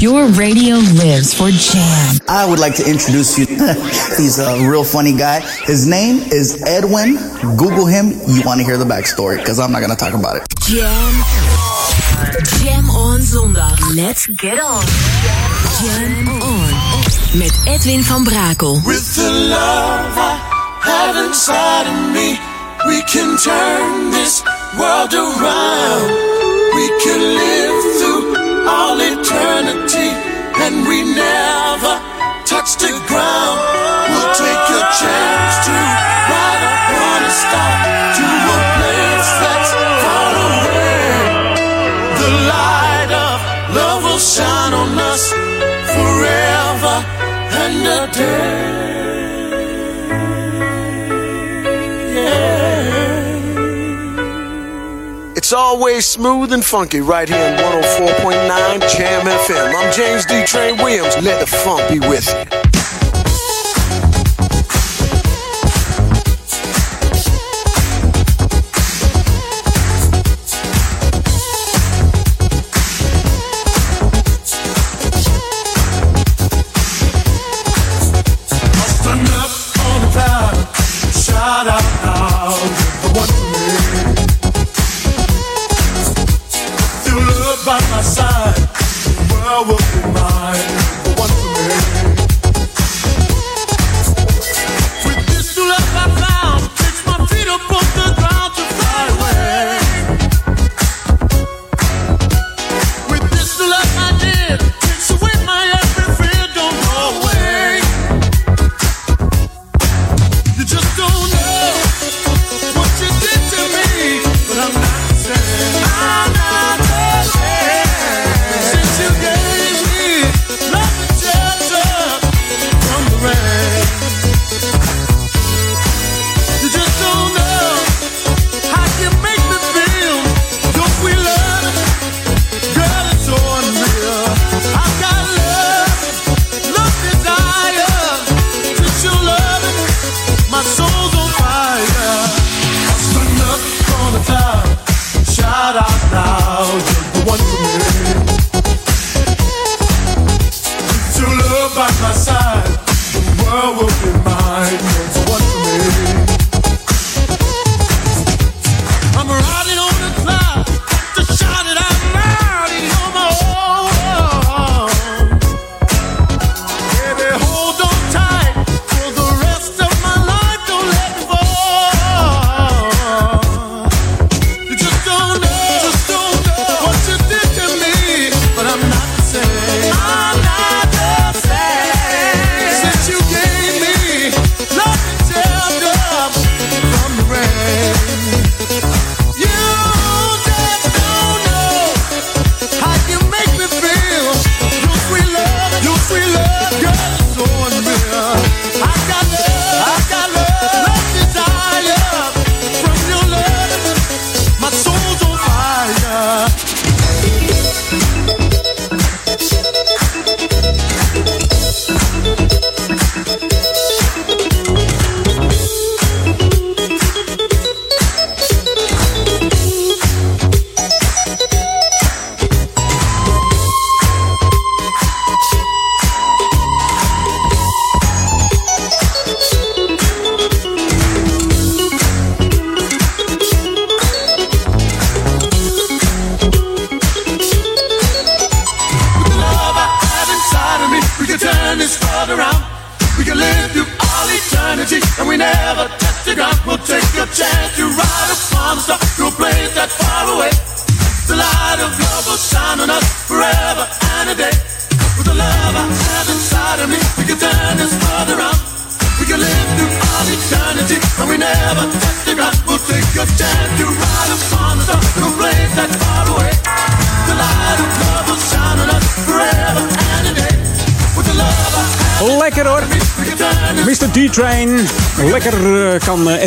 Your radio lives for Jam. I would like to introduce you. He's a real funny guy. His name is Edwin. Google him. You want to hear the backstory because I'm not going to talk about it. Jam. Jam on zondag. Let's get on. Jam on. Met Edwin van Brakel. With the love I have inside of me, we can turn this world around. We can live through all eternity, and we never touch the ground. We'll take a chance to ride upon a star to a place that's far away. The light of love will shine on us forever and a day. It's always smooth and funky right here in 104.9 Jam FM. I'm James D. Train Williams. Let the funk be with you.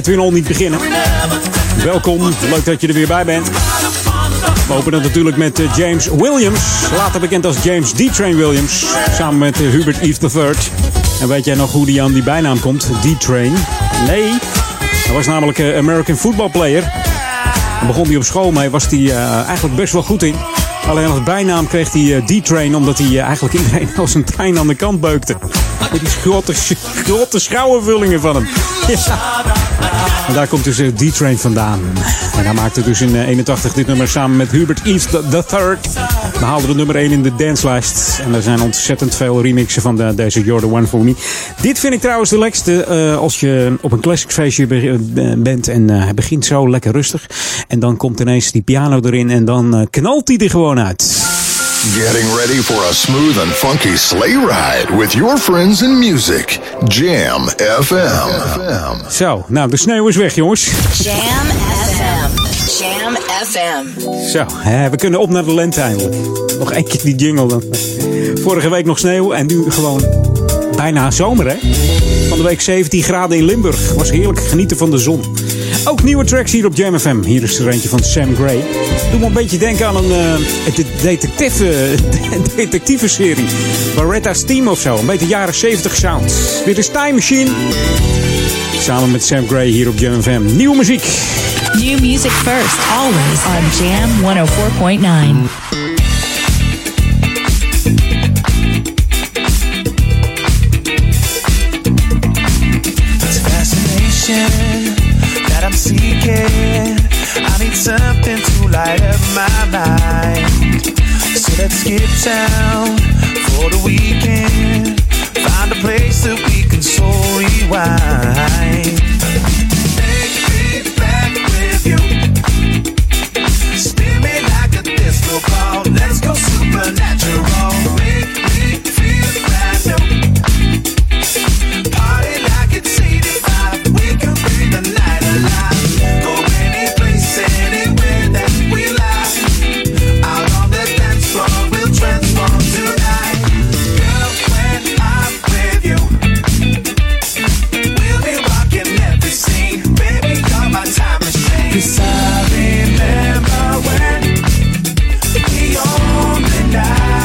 Edwin al niet beginnen. Welkom, leuk dat je er weer bij bent. We openen natuurlijk met James Williams. Later bekend als James D-Train Williams. Samen met Hubert Eve III. En weet jij nog hoe die aan die bijnaam komt? D-Train? Nee, hij was namelijk een American football player. Daar begon hij op school mee, was hij eigenlijk best wel goed in. Alleen als bijnaam kreeg hij D-Train, omdat hij eigenlijk iedereen als een trein aan de kant beukte. Met die grote, grote schouwenvullingen van hem. En daar komt dus D-Train vandaan. En hij maakte dus in 81 dit nummer samen met Hubert Third. We haalden de nummer 1 in de danslijst. En er zijn ontzettend veel remixen van de, deze You're the One For Me. Dit vind ik trouwens de lekkerste uh, als je op een classic feestje bent. En uh, hij begint zo lekker rustig. En dan komt ineens die piano erin en dan knalt hij er gewoon uit. Getting ready for a smooth and funky sleigh ride with your friends in music. Jam FM. Zo, nou de sneeuw is weg jongens. Jam FM. Jam FM. Zo, hè, we kunnen op naar de lente eindelijk. Nog één keer die jingle dan. Vorige week nog sneeuw en nu gewoon bijna zomer hè. Van de week 17 graden in Limburg. Was heerlijk genieten van de zon. Ook nieuwe tracks hier op Jam FM. Hier is er eentje van Sam Gray. Doe me een beetje denken aan een uh, detectieve, detectieve serie. Baretta's Team of zo. Een beetje jaren 70 sound. Dit is Time Machine. Samen met Sam Gray hier op Jam FM. Nieuwe muziek. New music first, always on Jam 104.9. light up my mind. So let's get town for the weekend. Find a place that we can so rewind.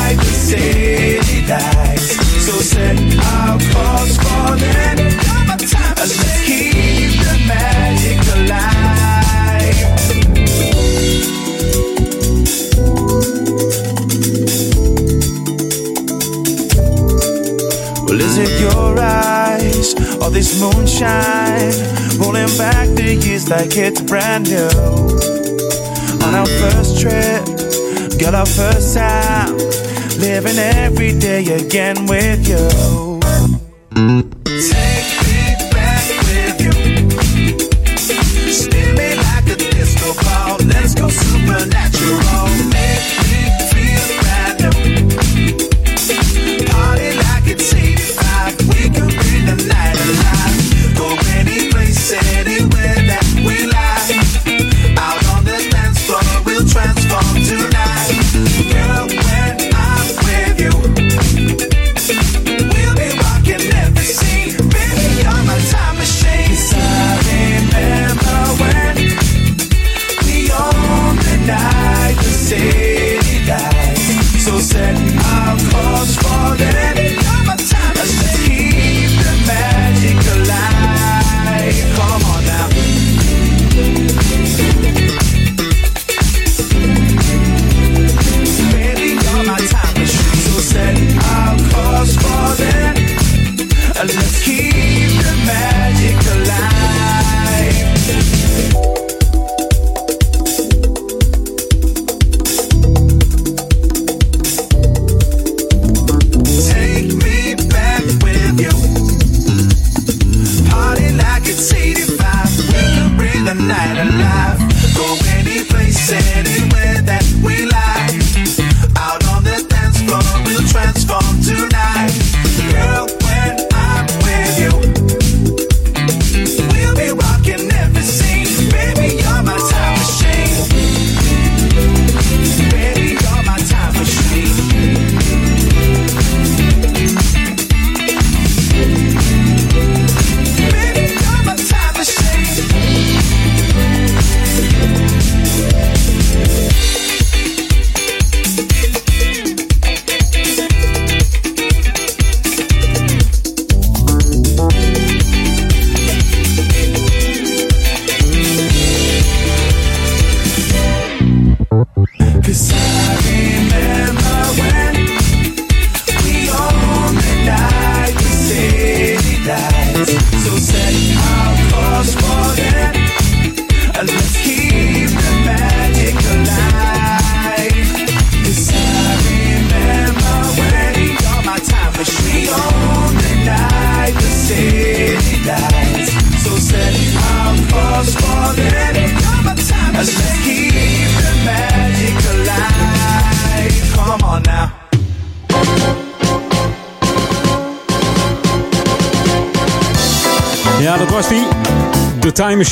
Night, the city lights. So set our for them. Let's keep the magic alive. Well, is it your eyes or this moonshine rolling back the years like it's brand new? On our first trip, girl, our first time living every day again with you.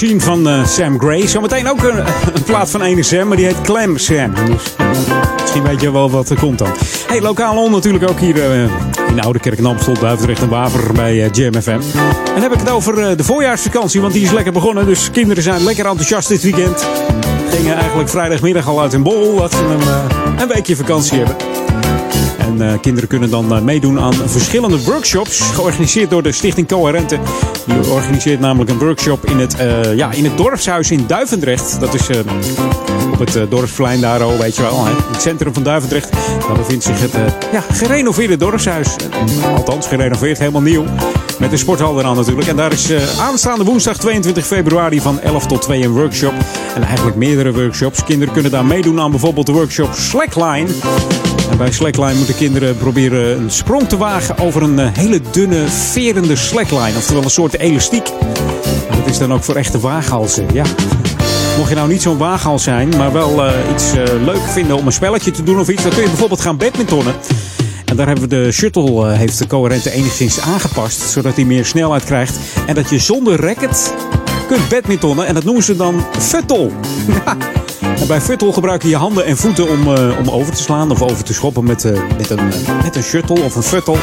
Machine van eh, Sam Gray. Zometeen ook een, plaat van ene Sam, maar die heet Clam Sam. Dus misschien weet je wel wat er komt dan. Hey, lokaal on natuurlijk ook hier eh, in Oude Kerk en Amstel, Duivendrecht en Waver bij eh, Jam FM. En dan heb ik het over de voorjaarsvakantie, want die is lekker begonnen. Dus kinderen zijn lekker enthousiast dit weekend. Gingen eigenlijk vrijdagmiddag al uit hun bol, dat ze een, een weekje vakantie hebben. En eh, kinderen kunnen dan eh, meedoen aan verschillende workshops. Georganiseerd door de Stichting Coherente. Die organiseert namelijk een workshop in het, eh, ja, in het dorpshuis in Duivendrecht. Dat is op het dorpsplein daar, oh, weet je wel. In het centrum van Duivendrecht. Daar bevindt zich het ja, gerenoveerde dorpshuis. Althans, gerenoveerd, helemaal nieuw. Met een sporthal eraan natuurlijk. En daar is aanstaande woensdag 22 februari van 11 tot 2 een workshop. En eigenlijk meerdere workshops. Kinderen kunnen daar meedoen aan bijvoorbeeld de workshop Slackline. En bij slackline moeten kinderen proberen een sprong te wagen over een eh, hele dunne, verende slackline. Oftewel een soort elastiek. En dat is dan ook voor echte waaghalzen. Ja. Mocht je nou niet zo'n waaghals zijn, maar wel eh, iets eh, leuk vinden om een spelletje te doen of iets, dan kun je bijvoorbeeld gaan badmintonnen. En daar hebben we de shuttle, heeft de coherente enigszins aangepast, zodat hij meer snelheid krijgt. En dat je zonder racket kunt badmintonnen. En dat noemen ze dan futtle. Bij futtle gebruik je je handen en voeten om, eh, om over te slaan of over te schoppen met, eh, met, een, met een shuttle of een futtle.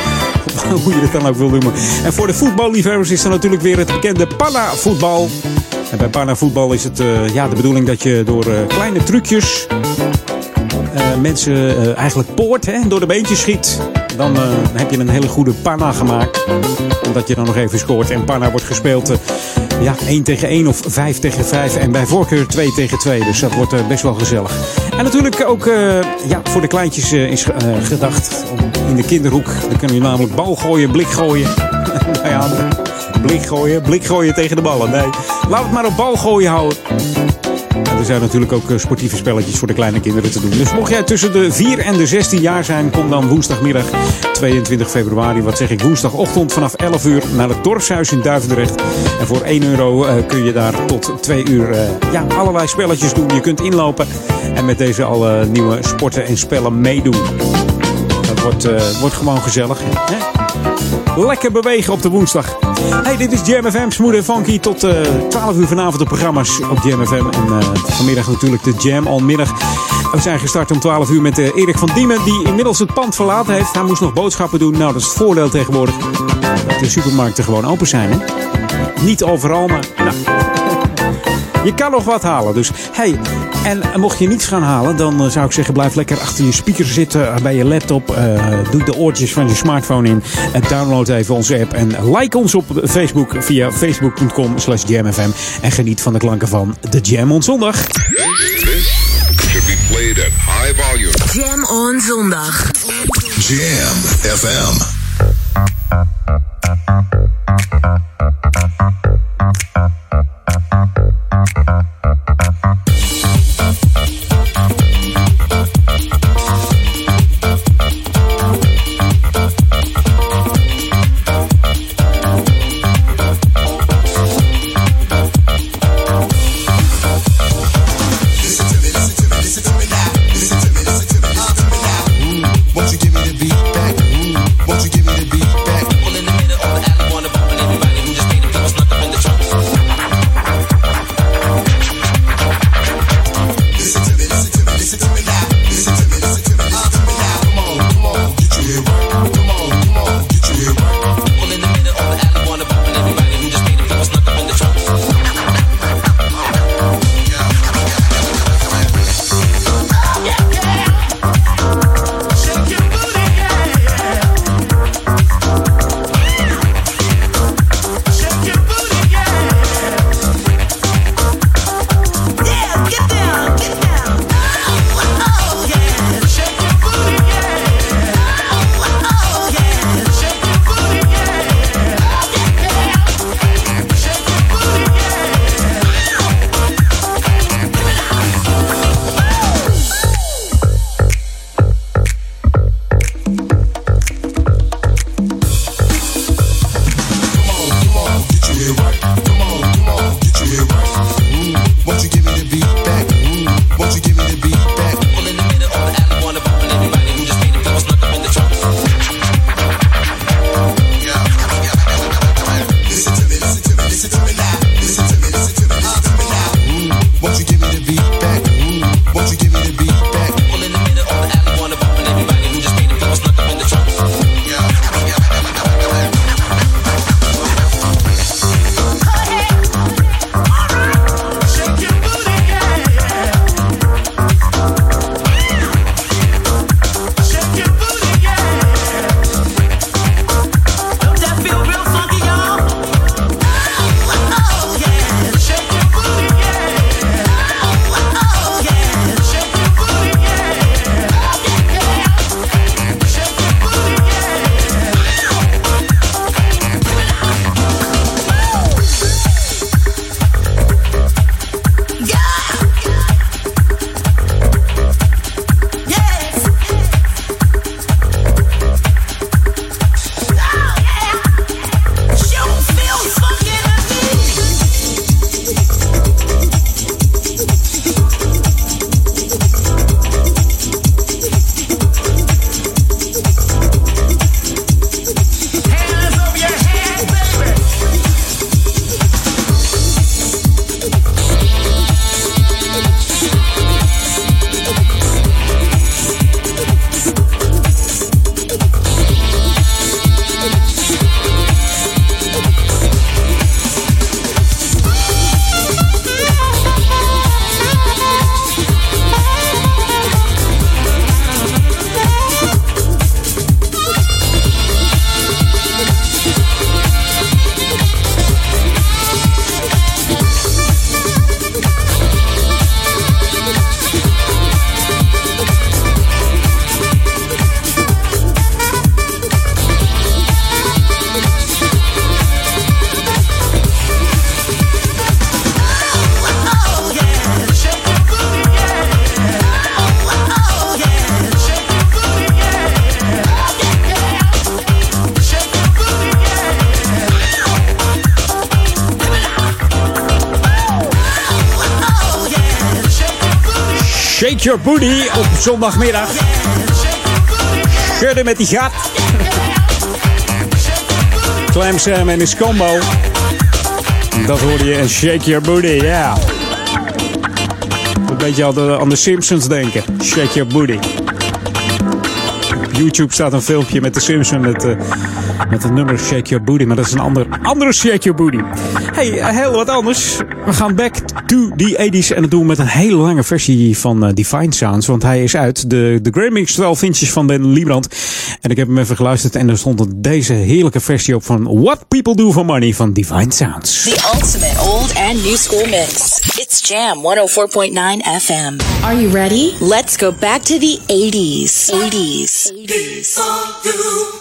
Hoe je het dan ook wil noemen. En voor de voetballiefhebbers is er natuurlijk weer het bekende panna-voetbal. En bij panna-voetbal is het eh, ja, de bedoeling dat je door kleine trucjes mensen eigenlijk poort, hè, door de beentjes schiet. Dan heb je een hele goede panna gemaakt. Omdat je dan nog even scoort. En panna wordt gespeeld ja, 1 tegen 1 of 5 tegen 5. En bij voorkeur 2 tegen 2. Dus dat wordt eh, best wel gezellig. En natuurlijk ook eh, ja, voor de kleintjes eh, is gedacht. In de kinderhoek. Dan kun je namelijk bal gooien, blik gooien. nou ja, blik gooien, blik gooien tegen de ballen. Nee, laat het maar op bal gooien houden. Er zijn natuurlijk ook eh, sportieve spelletjes voor de kleine kinderen te doen. Dus mocht jij tussen de 4 en de 16 jaar zijn, kom dan woensdagmiddag 22 februari, wat zeg ik, woensdagochtend vanaf 11 uur naar het dorpshuis in Duivendrecht. En voor 1 euro eh, kun je daar tot 2 uur eh, ja, allerlei spelletjes doen. Je kunt inlopen en met deze alle nieuwe sporten en spellen meedoen. Dat wordt, wordt gewoon gezellig. Hè? Lekker bewegen op de woensdag. Hey, dit is Jam smooth en funky. Tot eh 12 uur vanavond de programma's op Jam FM. En eh, vanmiddag natuurlijk de Jam on middag. We zijn gestart om 12 uur met eh, Erik van Diemen, die inmiddels het pand verlaten heeft. Hij moest nog boodschappen doen. Nou, dat is het voordeel tegenwoordig. Dat de supermarkten gewoon open zijn, hè? Niet overal, maar... Nou, je kan nog wat halen. Dus hey, en mocht je niets gaan halen, dan eh, zou ik zeggen: blijf lekker achter je speaker zitten eh, bij je laptop. eh, doe de oortjes van je smartphone in. En download even onze app. En like ons op Facebook via facebook.com/slash jamfm. En geniet van de klanken van de Jam on zondag. This should be played at high volume. Jam on zondag. Jam FM. Your Booty op zondagmiddag. Schudden met die gat. Clam Sam en his combo. Dat hoorde je en Shake Your Booty, ja. Een beetje aan de, aan de Simpsons denken. Shake Your Booty. YouTube staat een filmpje met de Simpsons met, eh, met een nummer Shake Your Booty. Maar dat is een ander, andere Shake Your Booty. Hey, eh, heel wat anders. We gaan back to the 80s. En dat doen we met een hele lange versie van eh, Divine Sounds. Want hij is uit. De, de Grammys 12 inches van Ben Liebrand. En ik heb hem even geluisterd. En er stond deze heerlijke versie op van What People Do For Money van Divine Sounds. The ultimate old and new school mix. It's Jam 104.9 FM. Are you ready? Let's go back to the 80s. 80s. 80s. 80s.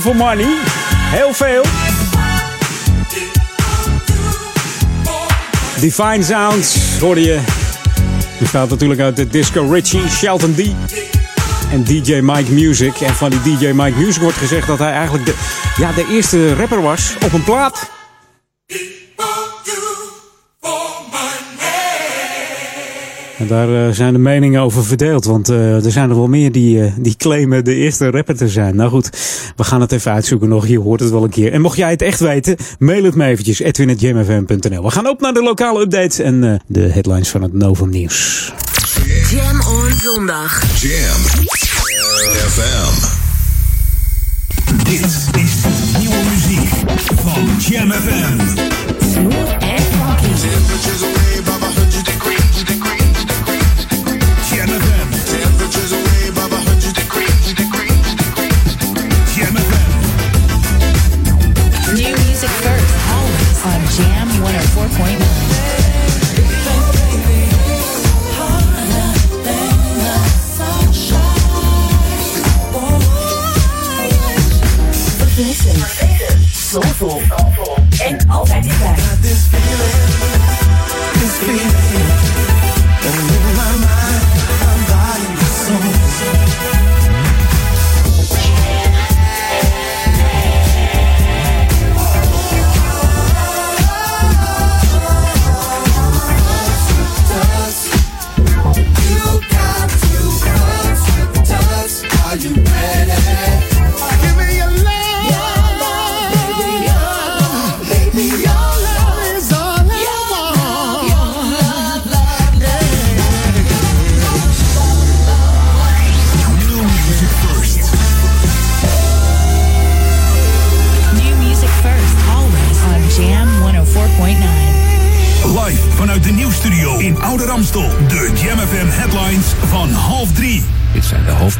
Voor money? Heel veel. Divine Sounds hoorde je. Die staat natuurlijk uit de Disco Richie, Shelton D. En DJ Mike Music. En van die DJ Mike Music wordt gezegd dat hij eigenlijk de, ja, de eerste rapper was op een plaat. En daar eh, zijn de meningen over verdeeld. Want eh, er zijn er wel meer die, eh, die claimen de eerste rapper te zijn. Nou goed, we gaan het even uitzoeken nog. Je hoort het wel een keer. En mocht jij het echt weten, mail het me eventjes. edwin.jamfm.nl We gaan op naar de lokale updates en eh, de headlines van het Novum Nieuws. Jam on zondag. Jam FM. Dit is nieuwe muziek van Jam FM. Smooth and funky.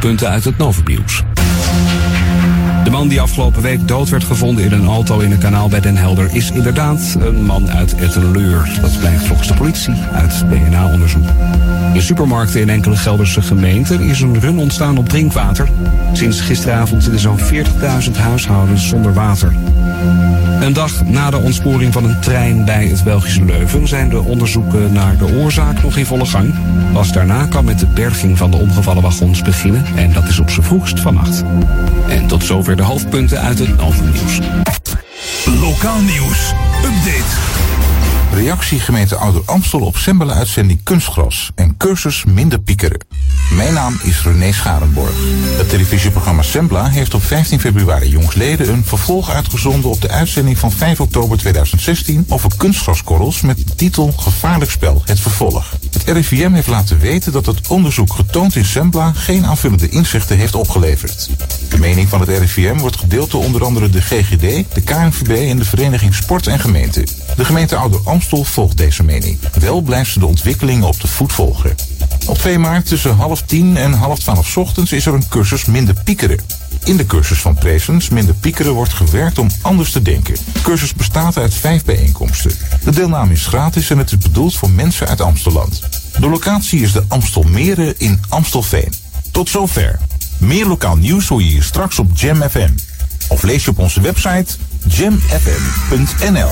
Hoofdpunten uit het Novumnieuws. De man die afgelopen week dood werd gevonden in een auto in een kanaal bij Den Helder is inderdaad een man uit Etteleur. Dat blijkt volgens de politie uit DNA-onderzoek. In supermarkten in enkele Gelderse gemeenten is een run ontstaan op drinkwater. Sinds gisteravond zitten zo'n 40.000 huishoudens zonder water. Een dag na de ontsporing van een trein bij het Belgische Leuven zijn de onderzoeken naar de oorzaak nog in volle gang. Pas daarna kan met de berging van de omgevallen wagons beginnen en dat is op z'n vroegst vannacht. En tot zover de hoofdpunten uit het Novumnieuws. Lokaal nieuws. Update. Reactie gemeente Ouder Amstel op Sembele uitzending Kunstgras en cursus minder piekeren. Mijn naam is René Scharenborg. Het televisieprogramma Sembla heeft op 15 februari jongsleden een vervolg uitgezonden op de uitzending van 5 oktober 2016 over kunstgraskorrels met de titel Gevaarlijk spel, het vervolg. Het RIVM heeft laten weten dat het onderzoek getoond in Sembla geen aanvullende inzichten heeft opgeleverd. De mening van het RIVM wordt gedeeld door onder andere de GGD, de KNVB en de Vereniging Sport en Gemeente. De gemeente Ouder Amstel volgt deze mening. Wel blijft ze de ontwikkelingen op de voet volgen. Op 2 maart tussen half tien en half twaalf 's ochtends is er een cursus minder piekeren. In de cursus van Presens Minder Piekeren wordt gewerkt om anders te denken. De cursus bestaat uit vijf bijeenkomsten. De deelname is gratis en het is bedoeld voor mensen uit Amstelland. De locatie is de Amstelmeren in Amstelveen. Tot zover. Meer lokaal nieuws hoor je hier straks op Jam FM. Of lees je op onze website jamfm.nl.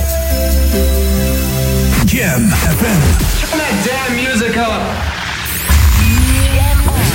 Jam FM. Turn that damn music up.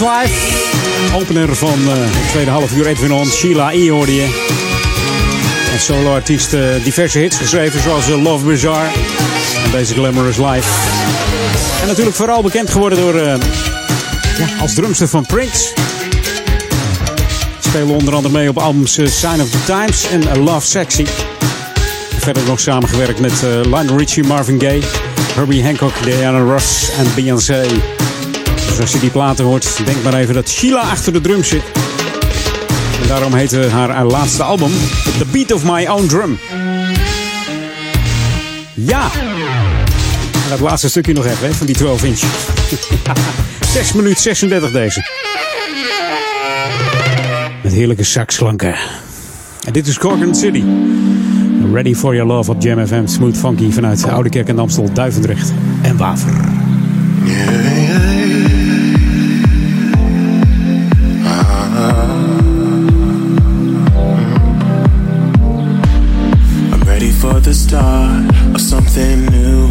Life. Opener van het tweede half uur Edwin On. Sheila E. hoorde je. En solo-artiest eh, diverse hits geschreven zoals eh, Love Bizarre. En deze Glamorous Life. En natuurlijk vooral bekend geworden door... ja, als drumster van Prince. Spelen onder andere mee op albums Sign of the Times en Love Sexy. Verder nog samengewerkt met Lionel Richie, Marvin Gaye, Herbie Hancock, Diana Ross en Beyoncé. Als je die platen hoort, denk maar even dat Sheila achter de drum zit. En daarom heette haar, haar laatste album The Beat of My Own Drum. Ja! En dat laatste stukje nog even van die 12 inch. 6 minuten 36 deze. Met heerlijke saxklanken. En dit is Corgan City. Ready for your love op Jam FM. Smooth funky vanuit Oude Kerk en Amstel, Duivendrecht en Waver. Start of something new.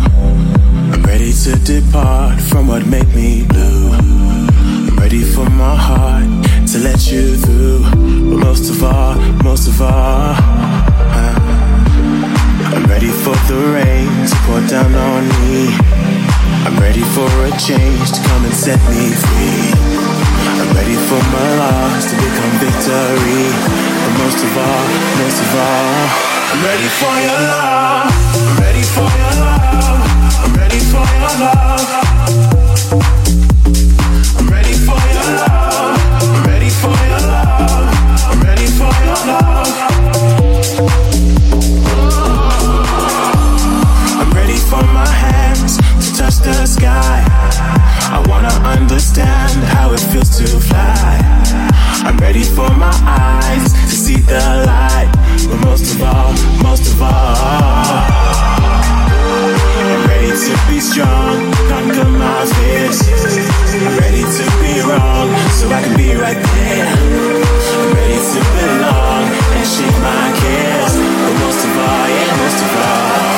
I'm ready to depart from what made me blue. I'm ready for my heart to let you through. But most of all, most of all, uh, I'm ready for the rain to pour down on me. I'm ready for a change to come and set me free. I'm ready for my loss to become victory. But most of all, most of all, I'm ready for your love. I'm ready for your love. I'm ready for your love. I'm ready for your love. I'm ready for your love. I'm ready for your love. I'm ready for my hands to touch the sky. I wanna understand how it feels to fly. I'm ready for my eyes to see the light. But most of all, most of all, I'm ready to be strong, conquer my fears. I'm ready to be wrong, so I can be right there. I'm ready to belong and shake my cares. But most of all, yeah, most of all,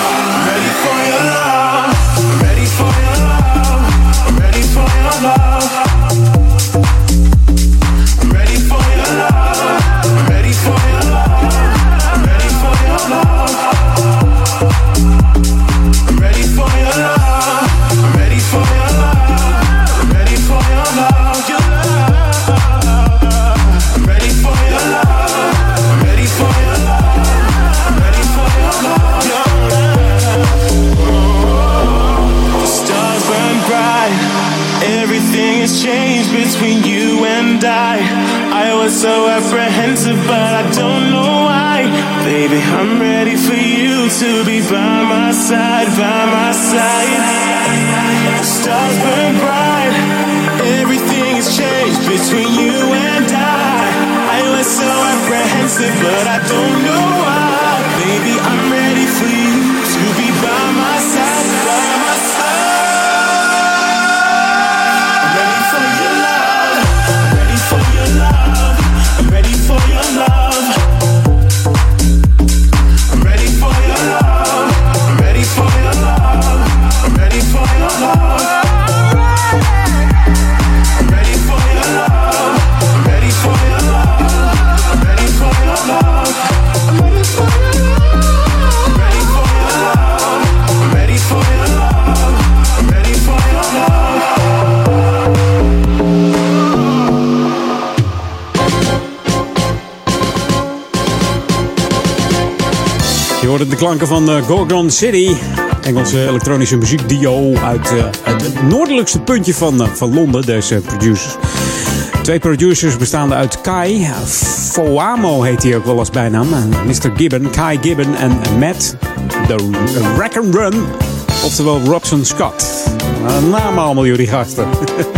van eh, Gorgon City. Engelse elektronische muziekdio uit eh, het noordelijkste puntje van, eh, van Londen, deze producers. Twee producers bestaande uit Kai. Foamo heet hij ook wel als bijnaam. Mr. Gibbon, Kai Gibbon en Matt, de Rack and Run. Oftewel Robson Scott. Naam allemaal jullie gasten.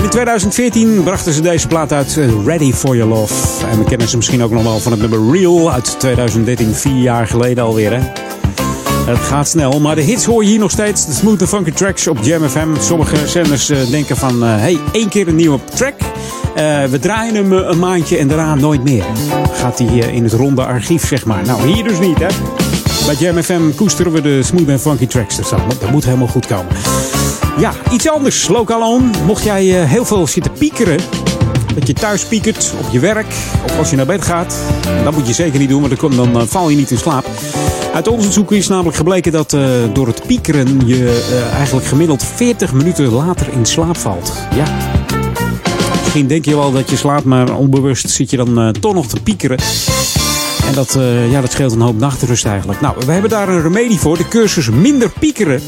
En in 2014 brachten ze deze plaat uit, eh, Ready for Your Love. En we kennen ze misschien ook nog wel van het nummer Real uit 2013, vier jaar geleden alweer. Hè? Het gaat snel, maar de hits hoor je hier nog steeds. De smooth funky tracks op Jam FM. Sommige zenders eh, denken van, eh, hey, één keer een nieuwe track. We draaien hem een maandje en daarna nooit meer. Gaat hij in het ronde archief, zeg maar. Nou, hier dus niet, hè. Bij Jam FM koesteren we de smooth and funky tracks. Dus dat moet helemaal goed komen. Ja, iets anders. Lokaal on. Mocht jij eh, heel veel zitten piekeren. Dat je thuis piekert op je werk. Of als je naar bed gaat. Dat moet je zeker niet doen, want dan, dan eh, val je niet in slaap. Uit onderzoek is namelijk gebleken dat eh, door het piekeren je eigenlijk gemiddeld 40 minuten later in slaap valt. Ja. Misschien denk je wel dat je slaapt, maar onbewust zit je dan toch nog te piekeren. En dat, ja, dat scheelt een hoop nachtrust eigenlijk. Nou, we hebben daar een remedie voor. De cursus Minder Piekeren.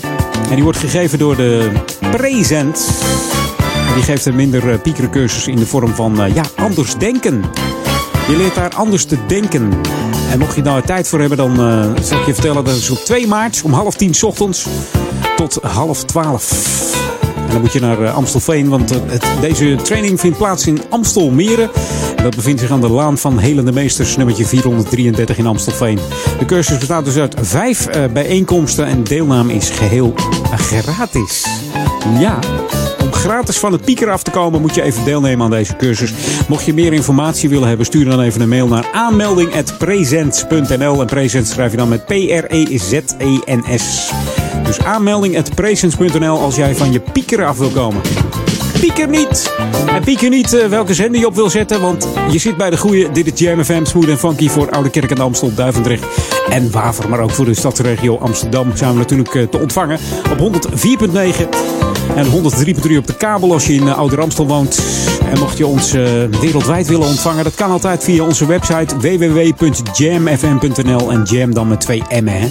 En die wordt gegeven door de Present. En die geeft een minder eh, piekeren cursus in de vorm van eh, ja, anders denken. Je leert daar anders te denken. En mocht je daar tijd voor hebben, dan eh, zal ik je vertellen dat het is op 2 maart om half tien ochtends tot half twaalf. En dan moet je naar eh, Amstelveen, want eh, het, deze training vindt plaats in Amstelmeren. En dat bevindt zich aan de Laan van Helende Meesters, nummertje 433 in Amstelveen. De cursus bestaat dus uit vijf eh, bijeenkomsten en deelname is geheel eh, gratis. Ja, gratis van het pieker af te komen moet je even deelnemen aan deze cursus. Mocht je meer informatie willen hebben, stuur dan even een mail naar aanmelding.presents.nl. En presents schrijf je dan met P-R-E-Z-E-N-S. Dus aanmelding.presents.nl als jij van je pieker af wil komen. Pieker niet! En pieker niet eh, welke zender je op wil zetten, want je zit bij de goede. Dit is Jam FM, Smooth en Funky voor Oude Kerk en Amstel, Duivendrecht en Waver. Maar ook voor de stadsregio Amsterdam zijn we natuurlijk eh, te ontvangen op 104.9 en 103.3 op de kabel als je in eh, Ouder Amstel woont. En mocht je ons wereldwijd willen ontvangen, dat kan altijd via onze website www.jamfm.nl en jam dan met twee M'en.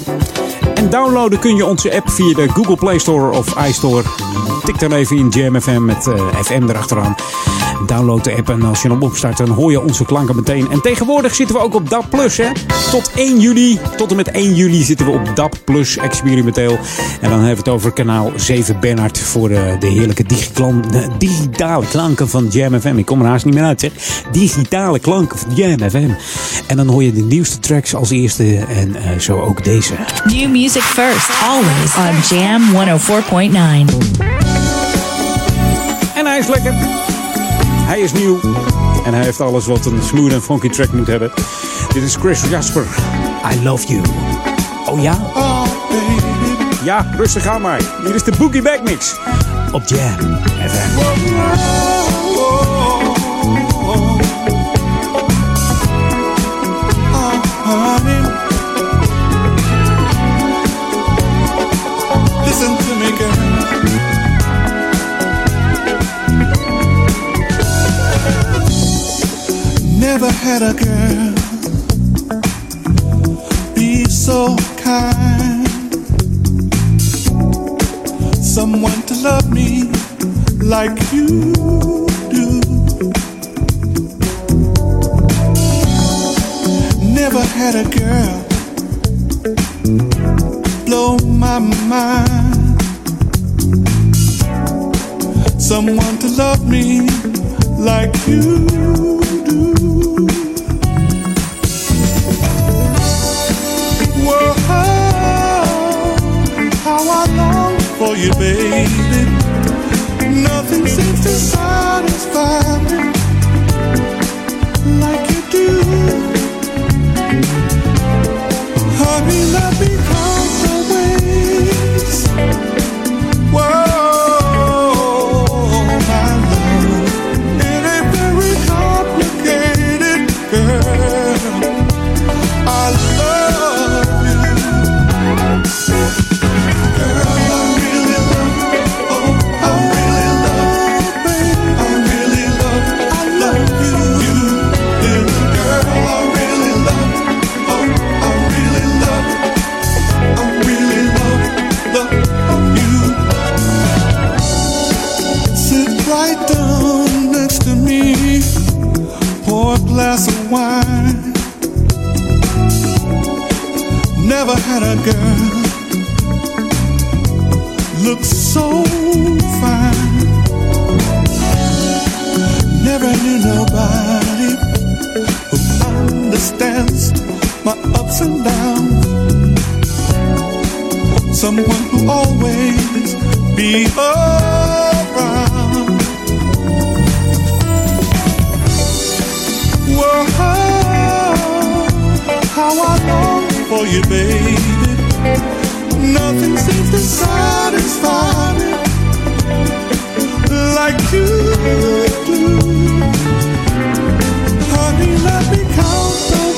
En downloaden kun je onze app via de Google Play Store of iStore. Tik dan even in Jam FM met eh, FM erachteraan. Download de app en als je hem opstart, dan hoor je onze klanken meteen. En tegenwoordig zitten we ook op DAP Plus, hè? Tot 1 juli, tot en met 1 juli zitten we op DAP Plus experimenteel. En dan hebben we het over kanaal 7 Bernard voor de, de heerlijke de digitale klanken van Jam FM. Ik kom er haast niet meer uit, zeg. Digitale klanken van Jam FM. En dan hoor je de nieuwste tracks als eerste en eh, zo ook deze. New music first, always on Jam 104.9. En hij is lekker. Hij is nieuw. En hij heeft alles wat een smooth en funky track moet hebben. Dit is Chris Jasper. I love you. Oh ja? Ja, rustig aan maar. Hier is de Boogie Back Mix. Op Jam FM. Listen to me, girl. Never had a girl be so kind. Someone to love me like you do. Never had a girl blow my mind. Someone to love me like you do. For you, baby. Nothing seems to satisfy me wine. Never had a girl look so fine. Never knew nobody who understands my ups and downs. Someone who always be around. Oh, how I long for you, baby. Nothing seems to satisfy me like you do. Honey, let me count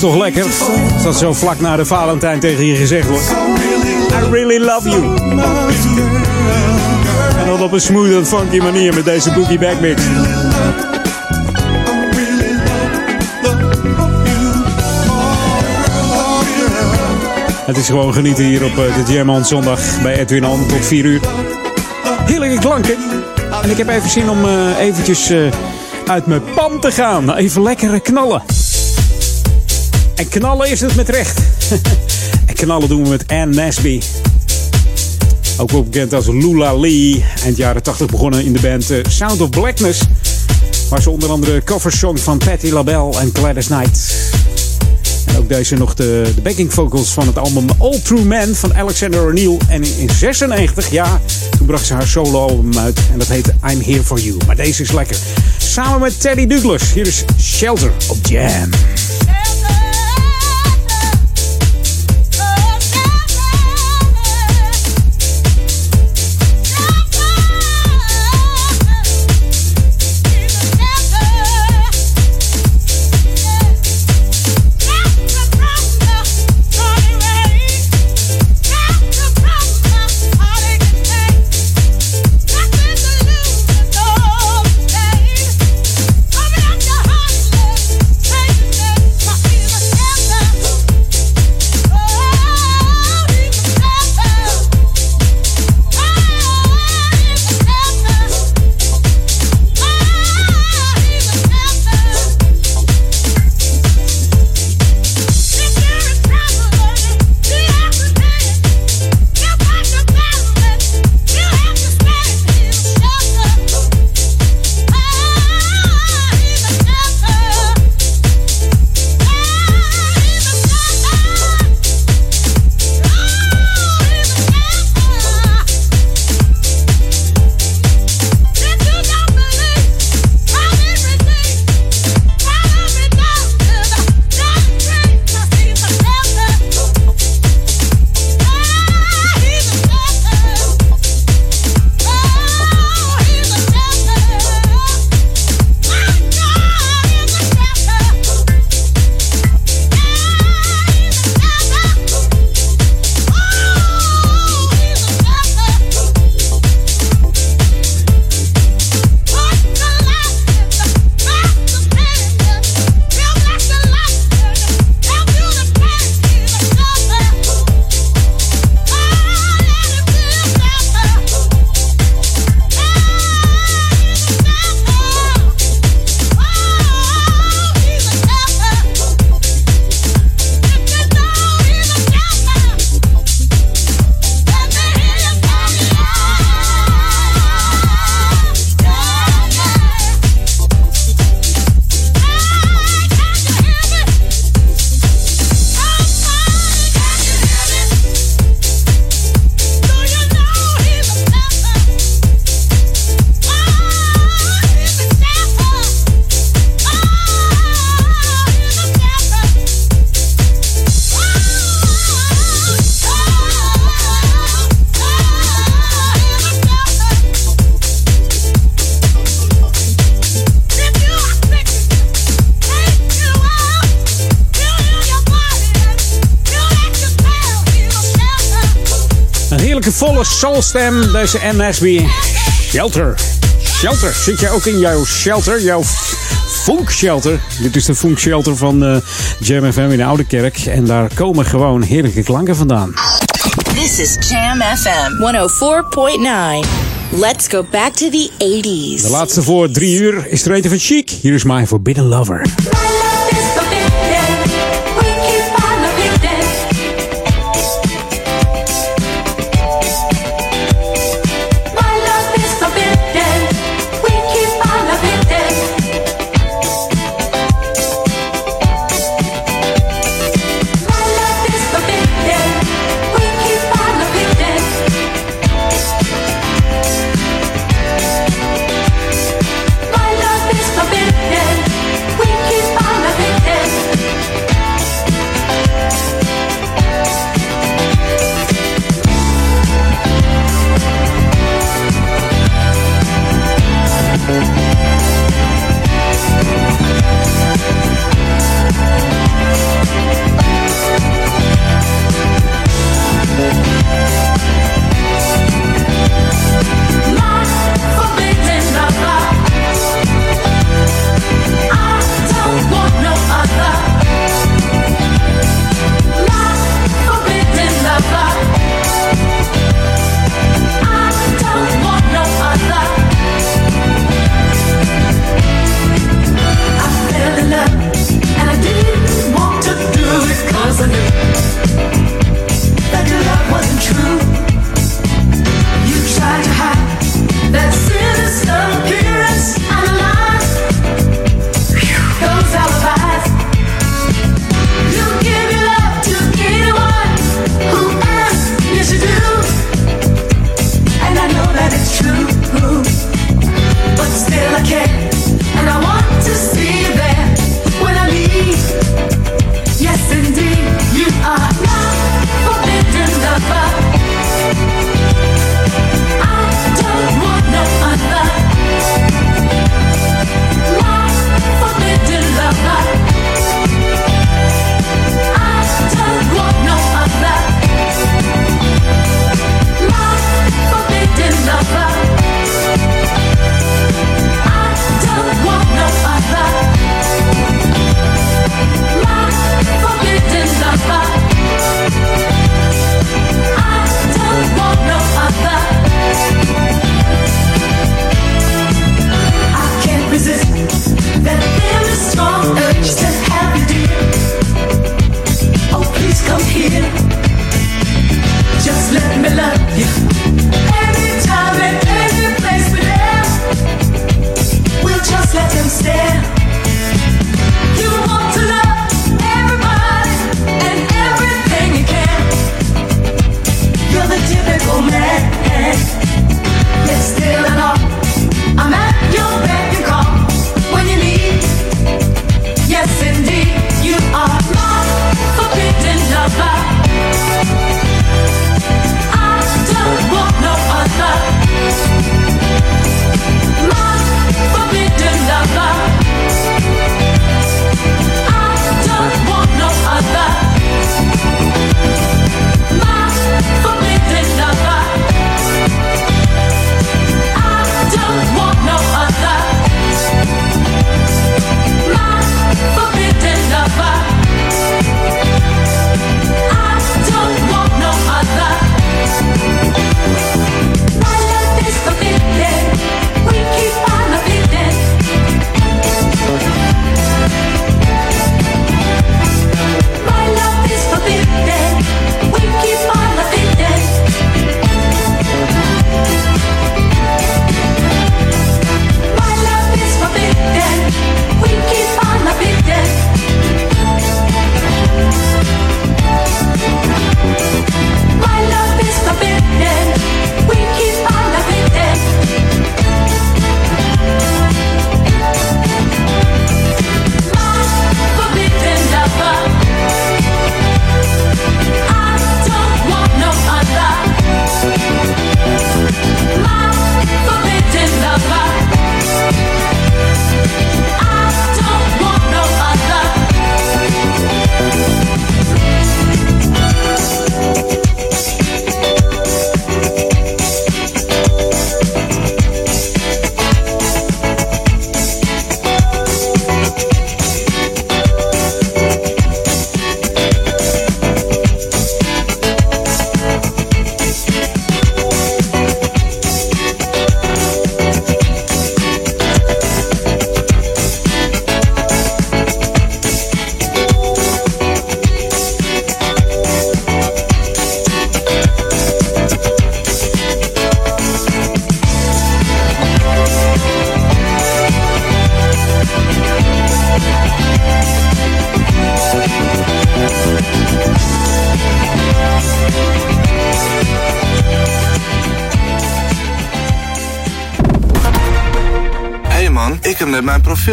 is toch lekker? Dat zo vlak na de Valentijn tegen je gezegd wordt. I really love you. En dat op een smooth en funky manier met deze Boogie Back Mix. Het is gewoon genieten hier op eh, de Jam on zondag bij Edwin On tot 4 uur. Heerlijke klanken. En ik heb even zin om eh, eventjes eh, uit mijn pan te gaan. Even lekkere knallen. En knallen is het met recht. en knallen doen we met Anne Nasby. Ook wel bekend als Lula Lee. Eind jaren 80 begonnen in de band eh, Sound of Blackness. Waar ze onder andere coversong van Patti LaBelle en Gladys Knight. En ook deze nog de, de backing vocals van het album All True Man van Alexander O'Neill. En in, in 96, ja, toen bracht ze haar solo album uit. En dat heette I'm Here For You. Maar deze is lekker. Samen met Teddy Douglas. Hier is Shelter op Jam. Soulstem, deze NSB. Shelter. Shelter. Zit jij ook in jouw shelter? Jouw funk shelter. Dit is de funk shelter van uh, Jam FM in de Oude Kerk. En daar komen gewoon heerlijke klanken vandaan. This is Jam FM 104.9. Let's go back to the 80s. De laatste voor drie uur is er eten van Chic. Hier is My Forbidden Lover.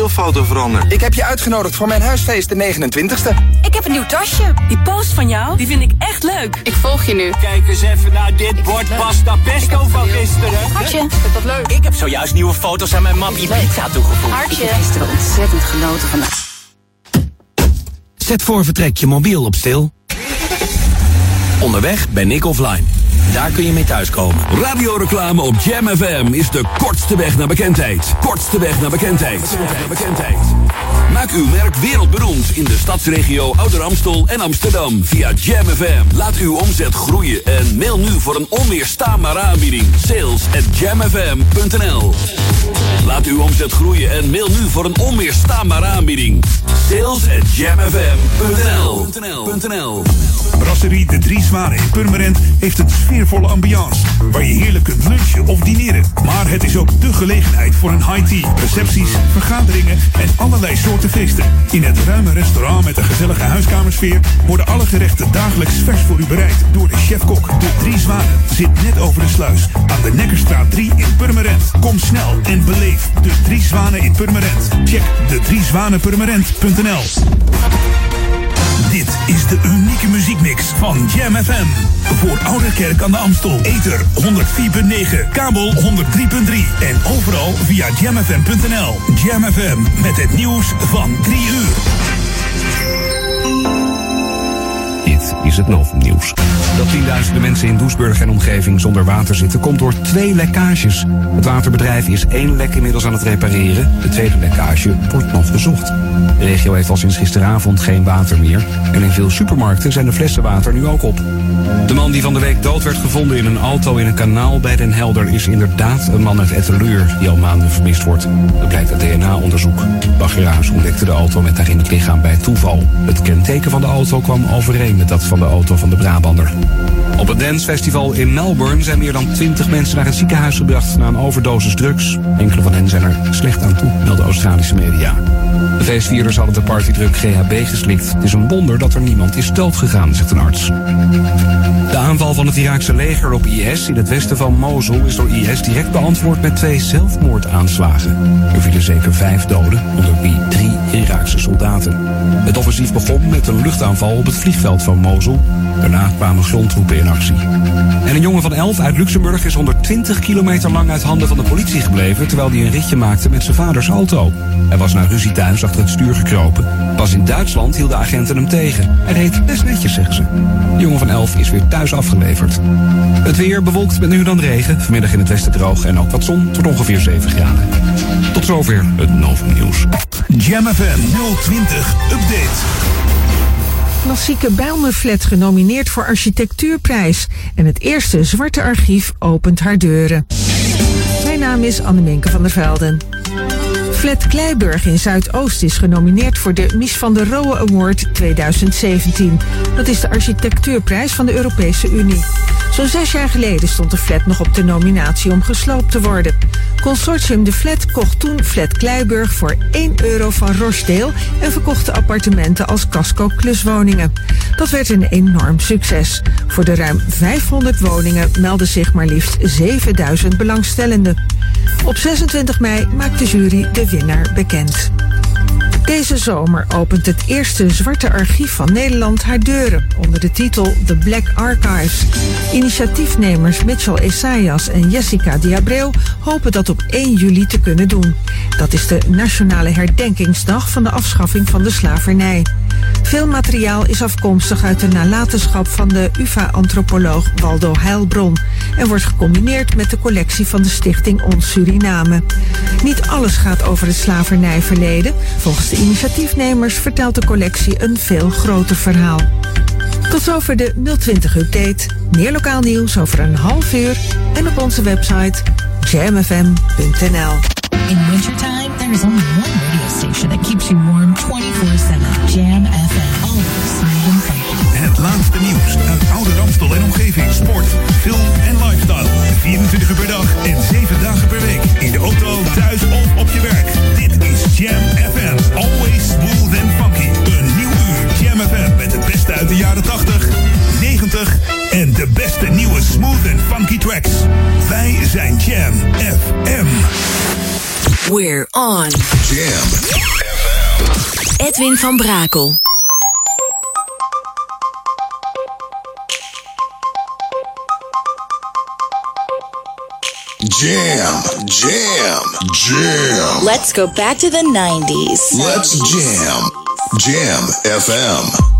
Profielfoto veranderd. Ik heb je uitgenodigd voor mijn huisfeest de 29ste. Ik heb een nieuw tasje. Die post van jou, die vind ik echt leuk. Ik volg je nu. Kijk eens even naar dit bord pasta pesto van gisteren. Hartje, vind dat leuk? Ik heb zojuist nieuwe foto's aan mijn map pizza toegevoegd. Hartje. Ik heb gisteren ontzettend genoten van... Zet voor vertrek je mobiel op stil. Onderweg ben ik offline. Daar kun je mee thuiskomen. Radioreclame op Jam FM is de kortste weg naar bekendheid. Kortste weg naar bekendheid. Bekendheid. Maak uw merk wereldberoemd in de stadsregio Ouder Amstel en Amsterdam via Jam FM. Laat uw omzet groeien en mail nu voor een onweerstaanbare aanbieding. Sales Laat uw omzet groeien en mail nu voor een onweerstaanbare aanbieding. Sales at jamfm.nl Brasserie De Drie Zwanen in Purmerend heeft een sfeervolle ambiance. Waar je heerlijk kunt lunchen of dineren. Maar het is ook de gelegenheid voor een high tea, recepties, vergaderingen en allerlei soorten feesten. In het ruime restaurant met een gezellige huiskamersfeer worden alle gerechten dagelijks vers voor u bereid door de chef-kok. De Drie Zwanen zit net over de sluis aan de Nekkerstraat 3 in Purmerend. Kom snel en beleef De Drie Zwanen in Purmerend. Check de driezwanenpurmerend.nl dit is de unieke muziekmix van Jam FM. Voor Ouderkerk aan de Amstel. Ether 104.9, kabel 103.3 en overal via jamfm.nl. Jam FM met het nieuws van 3 uur. Is het Novumnieuws. Dat tienduizenden mensen in Doesburg en omgeving zonder water zitten... komt door twee lekkages. Het waterbedrijf is één lek inmiddels aan het repareren. De tweede lekkage wordt nog gezocht. De regio heeft al sinds gisteravond geen water meer. En in veel supermarkten zijn de flessen water nu ook op. De man die van de week dood werd gevonden in een auto in een kanaal bij Den Helder... is inderdaad een man uit Etteleur die al maanden vermist wordt. Dat blijkt uit DNA-onderzoek. Baggerage ontdekte de auto met daarin het lichaam bij toeval. Het kenteken van de auto kwam overeen met dat van de auto van de Brabander. Op het dancefestival in Melbourne zijn meer dan 20 mensen naar het ziekenhuis gebracht na een overdosis drugs. Enkele van hen zijn er slecht aan toe, melden Australische media. De feestvierders hadden de partydruk GHB geslikt. Het is een wonder dat er niemand is doodgegaan, zegt een arts. De aanval van het Iraakse leger op IS in het westen van Mosul is door IS direct beantwoord met twee zelfmoordaanslagen. Er vielen zeker vijf doden, onder wie drie Iraakse soldaten. Het offensief begon met een luchtaanval op het vliegveld van Mosul. Daarna kwamen grondtroepen in actie. En een jongen van 11 uit Luxemburg is 120 kilometer lang uit handen van de politie gebleven... terwijl hij een ritje maakte met zijn vaders auto. Hij was naar ruzie thuis achter het stuur gekropen. Pas in Duitsland hielden agenten hem tegen. Hij reed best netjes, zeggen ze. De jongen van 11 is weer thuis afgeleverd. Het weer bewolkt met nu dan regen. Vanmiddag in het westen droog en ook wat zon. tot ongeveer 7 graden. Tot zover het Novum Nieuws. Jam FM 020 Update. Klassieke Bijlmerflat genomineerd voor architectuurprijs. En het eerste zwarte archief opent haar deuren. Mijn naam is Anneminke van der Velden. Flat Kleiburg in Zuidoost is genomineerd voor de Mies van der Rohe Award 2017. Dat is de architectuurprijs van de Europese Unie. Zo'n zes jaar geleden stond de flat nog op de nominatie om gesloopt te worden. Consortium De Flat kocht toen Flat Kleiburg voor 1 euro van Rochdale en verkocht de appartementen als casco-kluswoningen. Dat werd een enorm succes. Voor de ruim 500 woningen melden zich maar liefst 7000 belangstellenden. Op 26 mei maakt de jury de winnaar bekend. Deze zomer opent het eerste zwarte archief van Nederland haar deuren onder de titel The Black Archives. Initiatiefnemers Mitchell Esaias en Jessica Diabreu hopen dat op 1 juli te kunnen doen. Dat is de nationale herdenkingsdag van de afschaffing van de slavernij. Veel materiaal is afkomstig uit de nalatenschap van de UvA-antropoloog Waldo Heilbron en wordt gecombineerd met de collectie van de stichting Ons Suriname. Niet alles gaat over het slavernijverleden. Volgens de initiatiefnemers vertelt de collectie een veel groter verhaal. Tot zover de 020-update. Meer lokaal nieuws over een half uur en op onze website jamfm.nl. In wintertime, there is only one radio station that keeps you warm 24-7. Jam FM. Always smooth and funky. Het laatste nieuws uit Oude Ramstel en omgeving. Sport, film en lifestyle. 24 uur per dag en 7 dagen per week. In de auto, thuis of jaren 80, 90 en de beste nieuwe smooth and funky tracks. Wij zijn Jam FM. We're on. Jam. Edwin van Brakel. Jam. Jam. Jam. Let's go back to the 90s. Let's jam. Jam FM.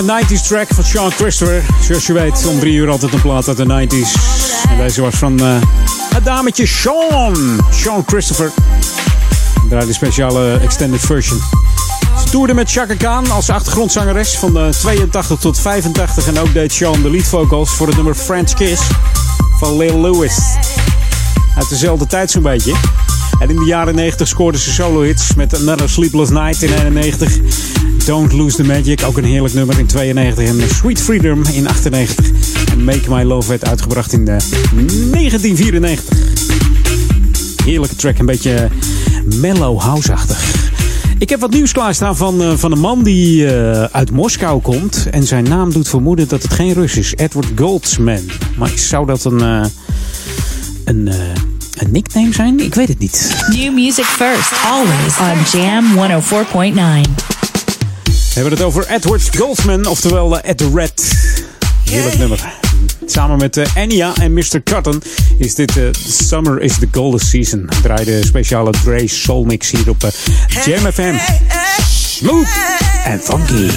Lekkere 90s track van Sean Christopher. Zoals je weet, om drie uur altijd een plaat uit de 90s. En deze was van eh, het dametje Sean. Sean Christopher. Draai de speciale extended version. Ze toerde met Chaka Khan als achtergrondzangeres van de 82 tot 85. En ook deed Sean de lead vocals voor het nummer French Kiss van Lil Lewis. Uit dezelfde tijd zo'n beetje. En in de jaren 90 scoorde ze solo hits met Another Sleepless Night in 91. Don't Lose the Magic, ook een heerlijk nummer in 92. En Sweet Freedom in 98. En Make My Love werd uitgebracht in de 1994. Heerlijke track, een beetje mellow house-achtig. Ik heb wat nieuws klaarstaan van, eh, van een man die eh, uit Moskou komt. En zijn naam doet vermoeden dat het geen Rus is. Edward Goldsman. Maar zou dat een, eh, een, een nickname zijn? Ik weet het niet. New music first, always on Jam 104.9. We hebben het over Edward Goldsman, oftewel uh, Ed the Red. Heerlijk nummer. Samen met eh, Enya en Mr. Cotton is dit eh, Summer is the Golden Season. Draai de speciale Dre Soul Mix hier op eh, Jam FM. Smooth en funky.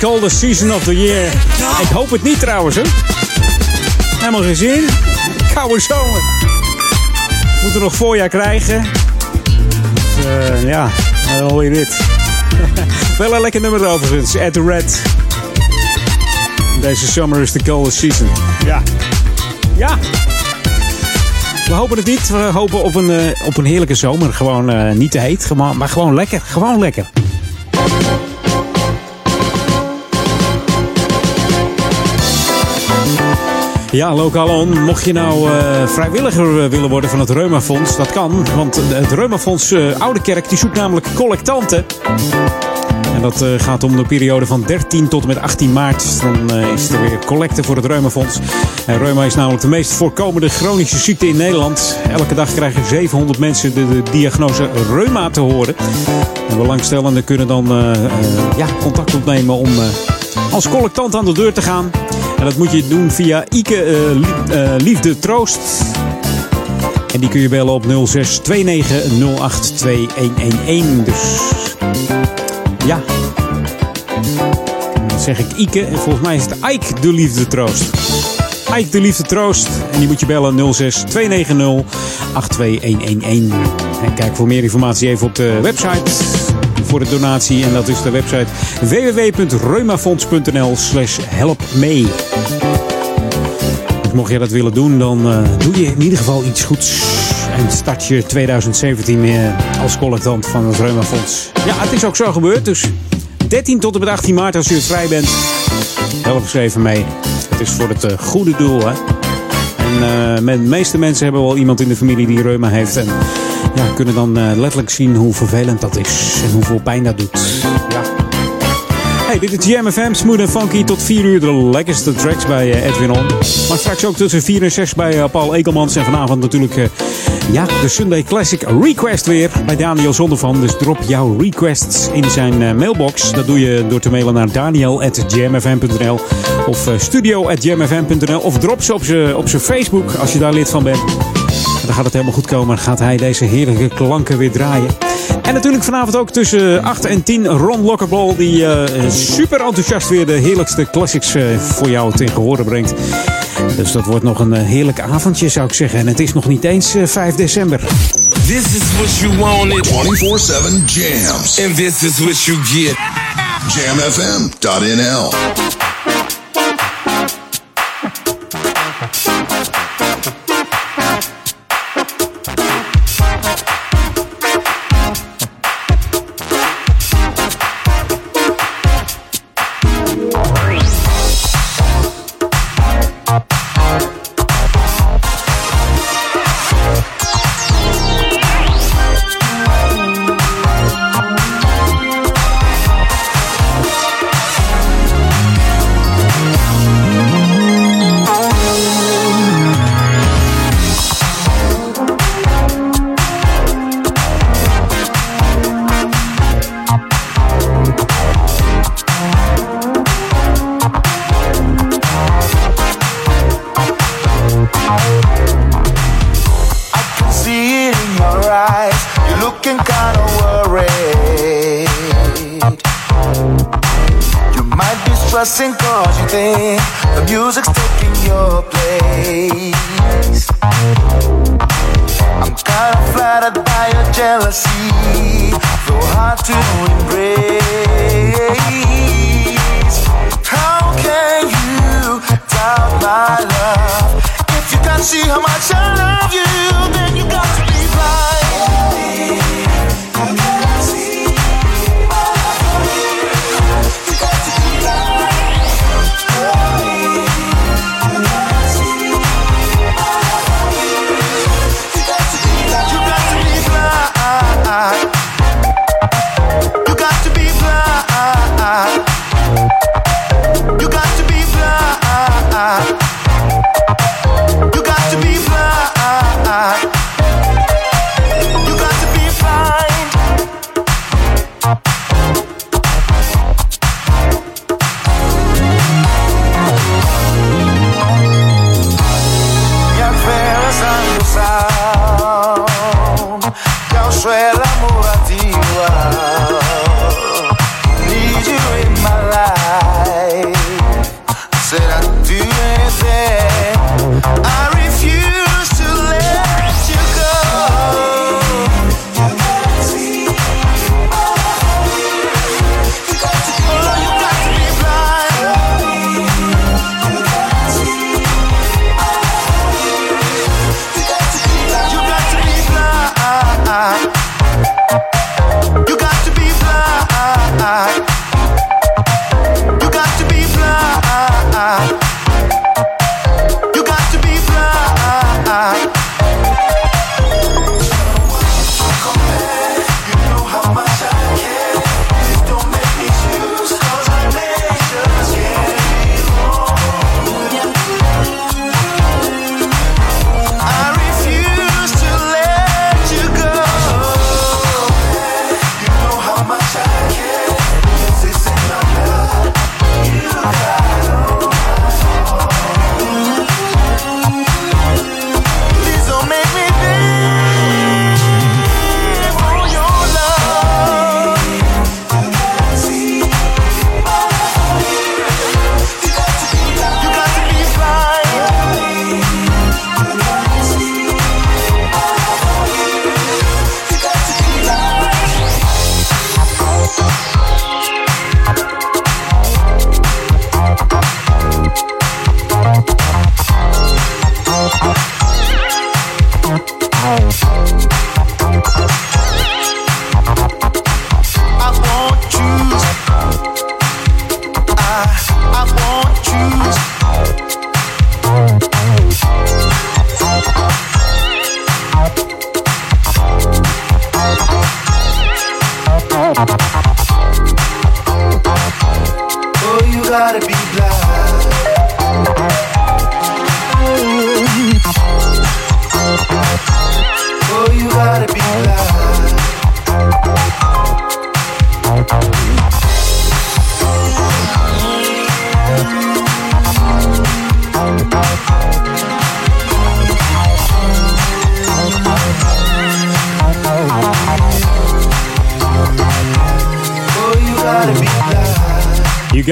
Coldest season of the year. Ik hoop het niet trouwens, hè. Helemaal geen zin. Koude zomer. Moeten nog voorjaar krijgen. Dus, eh, ja, dan hoor je dit. Wel een lekker nummer overigens. At the Red. Deze summer is the coldest season. Ja. Ja. We hopen het niet. We hopen op een, eh, op een heerlijke zomer. Gewoon eh, niet te heet, maar gewoon lekker. Gewoon lekker. Ja, lokaal on. Mocht je nou eh, vrijwilliger eh, willen worden van het Reumafonds, dat kan. Want het Reumafonds eh, Oude Kerk die zoekt namelijk collectanten. En dat gaat om de periode van 13 tot en met 18 maart. Dan is er weer collecte voor het Reumafonds. En reuma is namelijk de meest voorkomende chronische ziekte in Nederland. Elke dag krijgen 700 mensen de, diagnose reuma te horen. En belangstellenden kunnen dan ja, contact opnemen om als collectant aan de deur te gaan. En dat moet je doen via Ike eh, Liefde Troost. En die kun je bellen op 06 29 08 2111. Dus ja. Dan zeg ik Ike. En volgens mij is het Ike de Liefde Troost. Ike de Liefde Troost. En die moet je bellen 06 290 82111. En kijk voor meer informatie even op de website voor de donatie. En dat is de website www.reumafonds.nl slash help mee. Dus mocht jij dat willen doen, dan eh, doe je in ieder geval iets goeds. En start je 2017 eh, als collectant van het Reumafonds. Ja, het is ook zo gebeurd. Dus 13 tot en met 18 maart, als je vrij bent, help eens even mee. Het is voor het eh, goede doel, hè. En de meeste mensen hebben wel iemand in de familie die reuma heeft. En ja, kunnen dan eh, letterlijk zien hoe vervelend dat is. En hoeveel pijn dat doet. Ja. Hey, dit is Jam FM, smooth en funky. Tot 4 uur de lekkerste tracks bij eh, Edwin On. Maar straks ook tussen 4 en 6 bij eh, Paul Ekelmans. En vanavond natuurlijk ja, de Sunday Classic Request weer bij Daniel Zondervan. Dus drop jouw requests in zijn mailbox. Dat doe je door te mailen naar daniel.jamfm.nl of studio.jamfm.nl of drop ze op zijn Facebook als je daar lid van bent. Dan gaat het helemaal goed komen. Dan gaat hij deze heerlijke klanken weer draaien. En natuurlijk vanavond ook tussen 8 en 10 Ron Lokkerbol. Die eh, super enthousiast weer de heerlijkste classics eh, voor jou tegen horen brengt. Dus dat wordt nog een eh, heerlijk avondje zou ik zeggen. En het is nog niet eens eh, 5 december. This is what you wanted. 24-7 jams. And this is what you get. Jamfm.nl.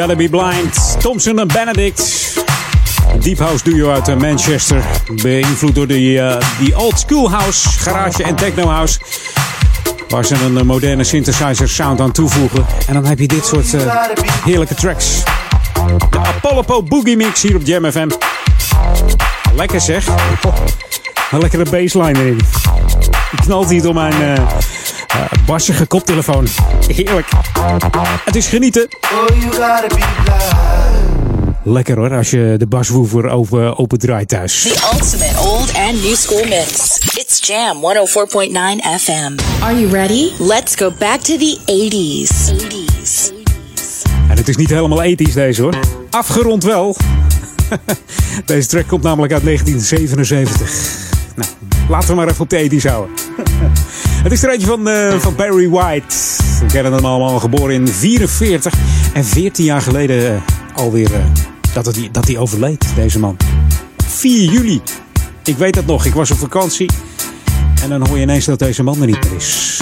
Gotta Be Blind. Thompson en Benedict. Deep House duo uit eh, Manchester. Beïnvloed door die, eh, die old school house, garage en techno house. Waar ze een eh, moderne synthesizer sound aan toevoegen. En dan heb je dit soort heerlijke tracks. De Apollo Boogie Mix hier op Jam FM. Lekker zeg. Een lekkere bassline erin. Die knalt hier door mijn eh bassige koptelefoon. Heerlijk. Het is genieten. Lekker hoor, als je de baswoever open, open draait thuis. The ultimate old and new school mix. It's Jam 104.9 FM. Are you ready? Let's go back to the 80s. 80s. En het is niet helemaal ethisch deze hoor. Afgerond wel. deze track komt namelijk uit 1977. Nou, laten we maar even op de ethisch houden. het is er eentje van, eh, van Barry White. We kennen hem allemaal geboren in 44. En 14 jaar geleden eh, alweer eh, dat, het, dat hij overleed, deze man. 4 juli. Ik weet dat nog, ik was op vakantie. En dan hoor je ineens dat deze man er niet meer is.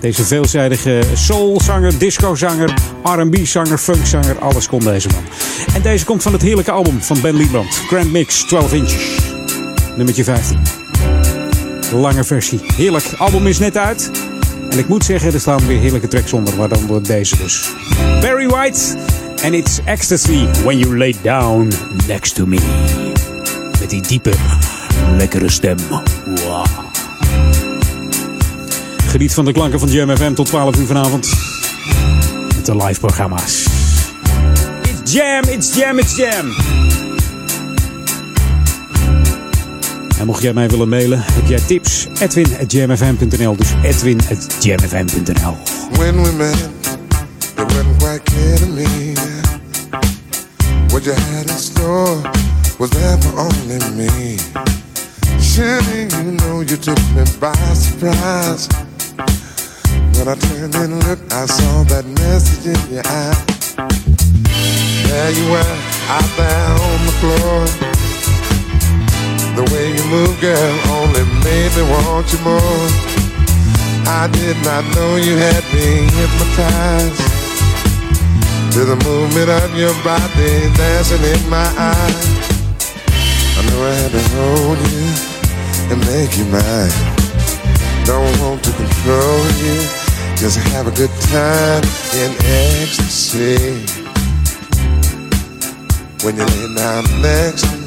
Deze veelzijdige soulzanger, discozanger, R&B-zanger, funkzanger, alles kon deze man. En deze komt van het heerlijke album van Ben Liebrand. Grand Mix, 12 inches. Nummertje 15. Lange versie. Heerlijk. Album is net uit. En ik moet zeggen, er staan weer heerlijke tracks onder, waaronder deze dus. Barry White. And it's ecstasy when you lay down next to me. Met die diepe, lekkere stem. Wow. Geniet van de klanken van Jam FM tot 12 uur vanavond. Met de live programma's. It's Jam, it's Jam, it's Jam. En mocht jij mij willen mailen, heb jij tips? Edwin.jamfm.nl. Dus Edwin.jamfm.nl. When we met, it wasn't quite clear to me what you had in store was there for only me. Surely you know you took me by surprise. When I turned and looked, I saw that message in your eye. There you were, out there on the floor. The way you move, girl, only made me want you more. I did not know you had me hypnotized to the movement of your body dancing in my eyes. I knew I had to hold you and make you mine. Don't want to control you, just have a good time in ecstasy. When you lay down next to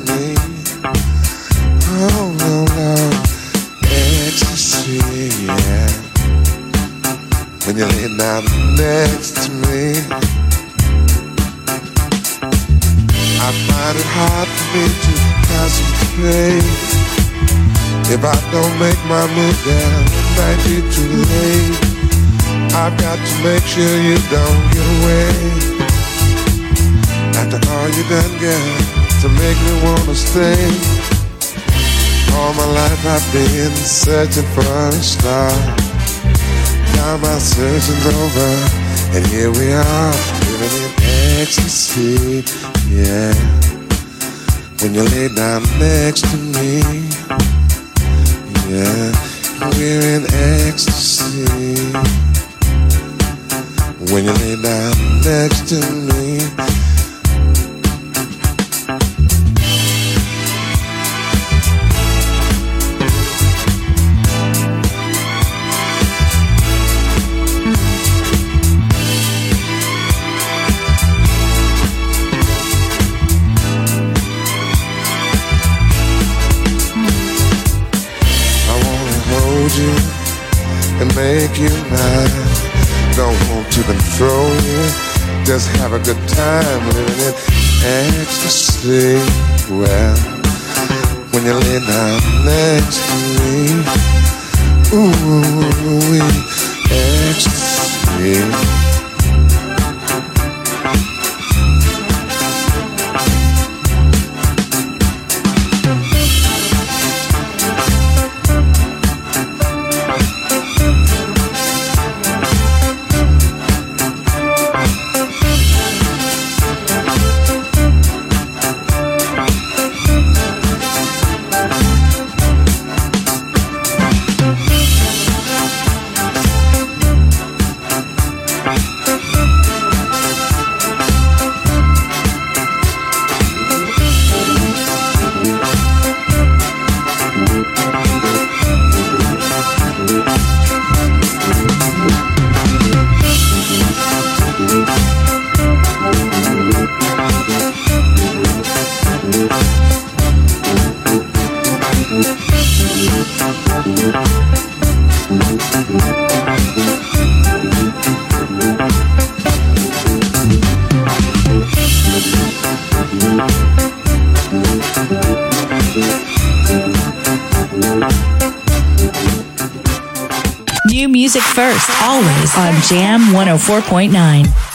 oh no, no, ecstasy. When you down next to me, I find it hard for me to. If I don't make my move down, it might be too late. I've got to make sure you don't get away. After all you done, girl, to make me wanna stay. All my life I've been searching for a star. Now my searching's over, and here we are, living in ecstasy. Yeah, when you lay down next to me, yeah, we're in ecstasy. When you lay down next to me. You and make you mine. Don't want to control you, just have a good time living in ecstasy. Well, when you lay down next to me, ooh, ecstasy. Jam 104.9.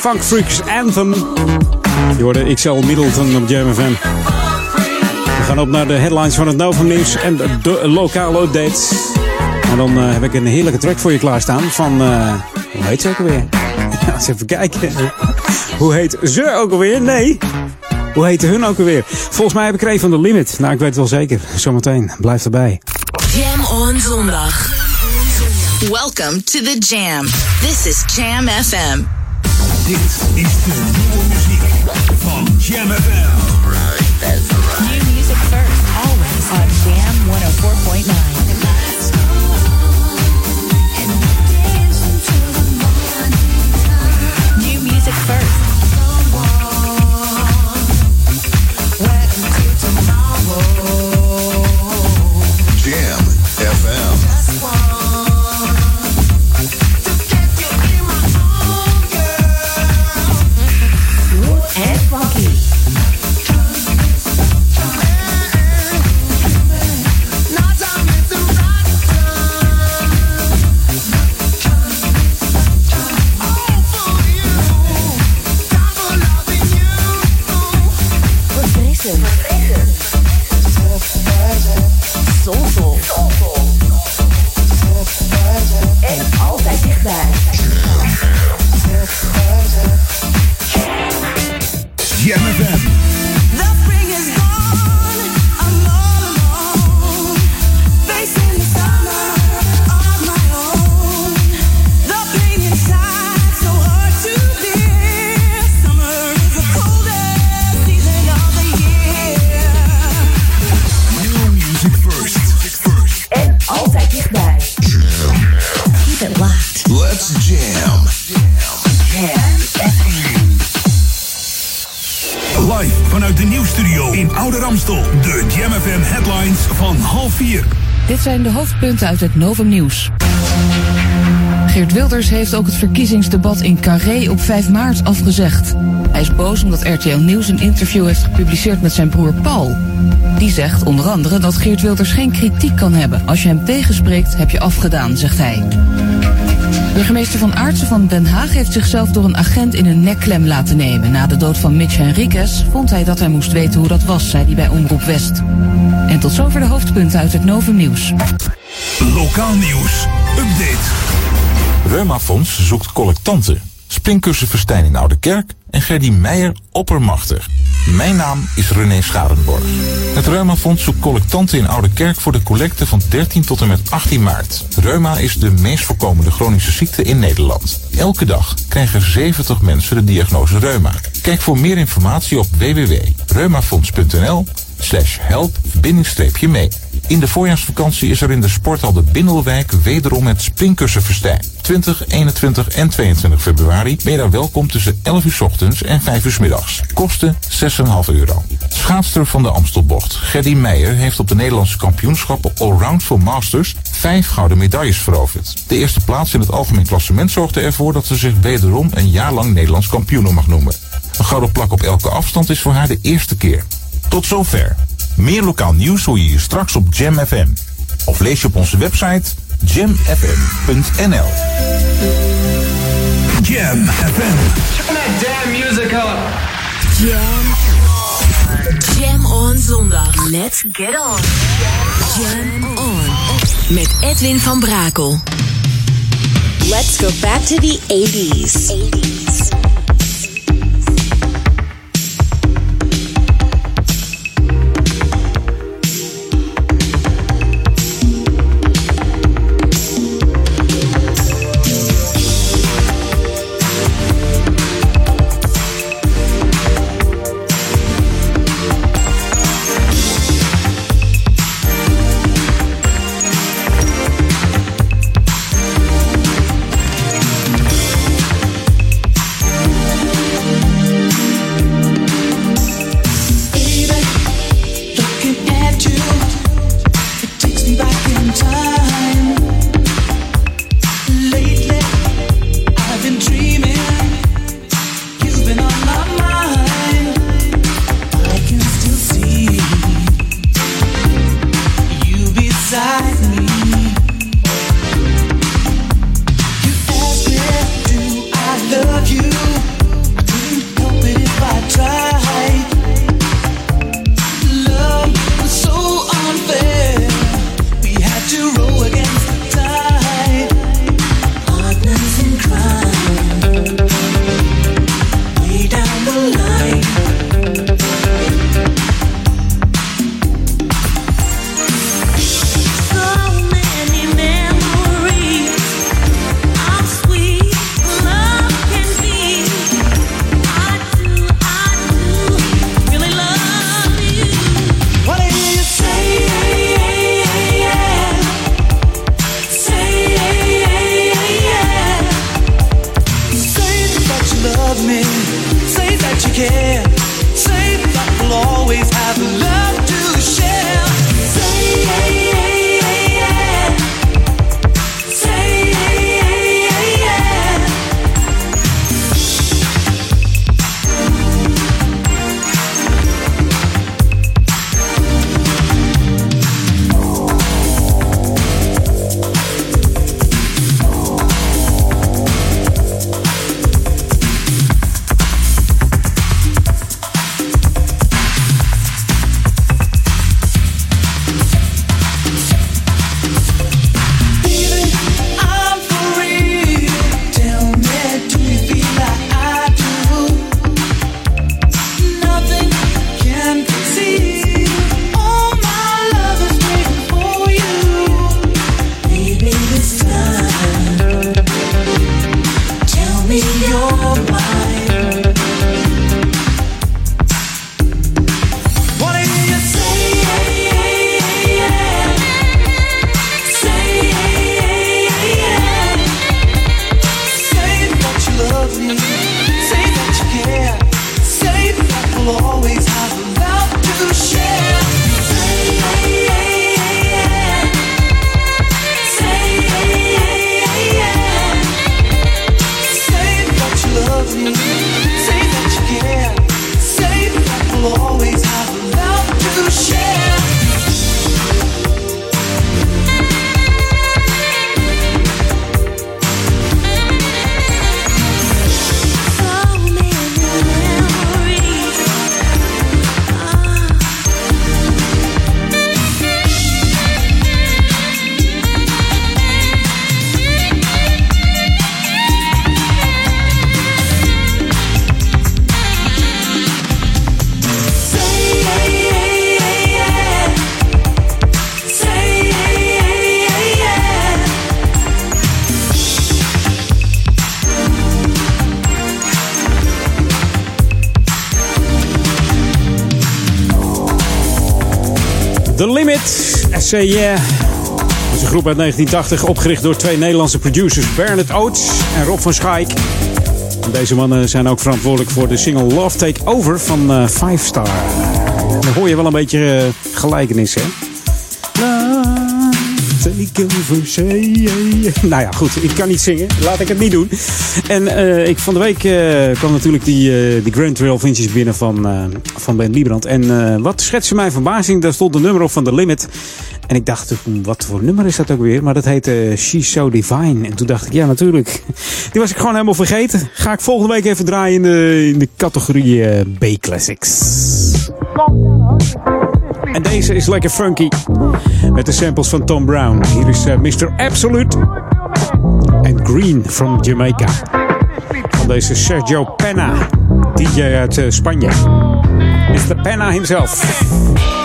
Funk Freaks Anthem. Je hoorde XL Middleton op Jam FM. We gaan op naar de headlines van het Novum Nieuws en de, lokale updates. En dan eh, heb ik een heerlijke track voor je klaarstaan van... eh, hoe heet ze ook alweer? Ja, eens even kijken. hoe heet ze ook alweer? Nee. Hoe heette hun ook alweer? Volgens mij heb ik er van de limit. Nou, ik weet het wel zeker. Zometeen. Blijf erbij. Jam on zondag. Welcome to the Jam. This is Jam FM. Dit is de nieuwe muziek van Jam. Uit het Novum Nieuws. Geert Wilders heeft ook het verkiezingsdebat in Carré op 5 maart afgezegd. Hij is boos omdat RTL Nieuws een interview heeft gepubliceerd met zijn broer Paul. Die zegt onder andere dat Geert Wilders geen kritiek kan hebben. Als je hem tegenspreekt, heb je afgedaan, zegt hij. Burgemeester van Aartsen van Den Haag heeft zichzelf door een agent in een nekklem laten nemen. Na de dood van Mitch Henriquez vond hij dat hij moest weten hoe dat was, zei hij bij Omroep West. En tot zover de hoofdpunten uit het Novum Nieuws. Lokaal nieuws. Update. Reumafonds zoekt collectanten. Springkussen Verstijn in Oude Kerk en Gerdy Meijer oppermachtig. Mijn naam is René Scharenborg. Het Reumafonds zoekt collectanten in Oude Kerk voor de collecte van 13 tot en met 18 maart. Reuma is de meest voorkomende chronische ziekte in Nederland. Elke dag krijgen 70 mensen de diagnose reuma. Kijk voor meer informatie op www.reumafonds.nl slash help mee. In de voorjaarsvakantie is er in de sporthal de Bindelwijk wederom het springkussenfestijn. 20, 21 en 22 februari ben je daar welkom tussen 11 uur ochtends en 5 uur middags. Kosten 6,5 euro. Schaatster van de Amstelbocht, Gerdy Meijer, heeft op de Nederlandse kampioenschappen Allround for Masters vijf gouden medailles veroverd. De eerste plaats in het algemeen klassement zorgde ervoor dat ze zich wederom een jaar lang Nederlands kampioen mag noemen. Een gouden plak op elke afstand is voor haar de eerste keer. Tot zover. Meer lokaal nieuws hoor je hier straks op Jam FM. Of lees je op onze website jamfm.nl. Jam FM. Turn that damn music up. Jam. Jam on zondag. Let's get on. Jam on. Met Edwin van Brakel. Let's go back to the 80s. 80s. Yeah. Dat is een groep uit 1980, opgericht door twee Nederlandse producers, Bernard Oates en Rob van Schaik. Deze mannen zijn ook verantwoordelijk voor de single Love Take Over van eh, Five Star. Dan hoor je wel een beetje eh, gelijkenis, hè? Nou ja, goed, ik kan niet zingen. Laat ik het niet doen. En eh, ik, van de week eh, kwam natuurlijk die, eh, die Grand Trail Vintage binnen van, van Ben Liebrand. En wat schetste mijn verbazing, daar stond een nummer op van The Limit. En ik dacht, hm, wat voor nummer is dat ook weer? Maar dat heette She's So Divine. En toen dacht ik, ja natuurlijk. Die was ik gewoon helemaal vergeten. Ga ik volgende week even draaien in de, in de categorie B-Classics. En deze is lekker funky. Met de samples van Tom Brown. Hier is eh, Mr. Absolute. En Green from Jamaica. Van deze Sergio Penna. DJ uit eh, Spanje. Mr. Penna himself.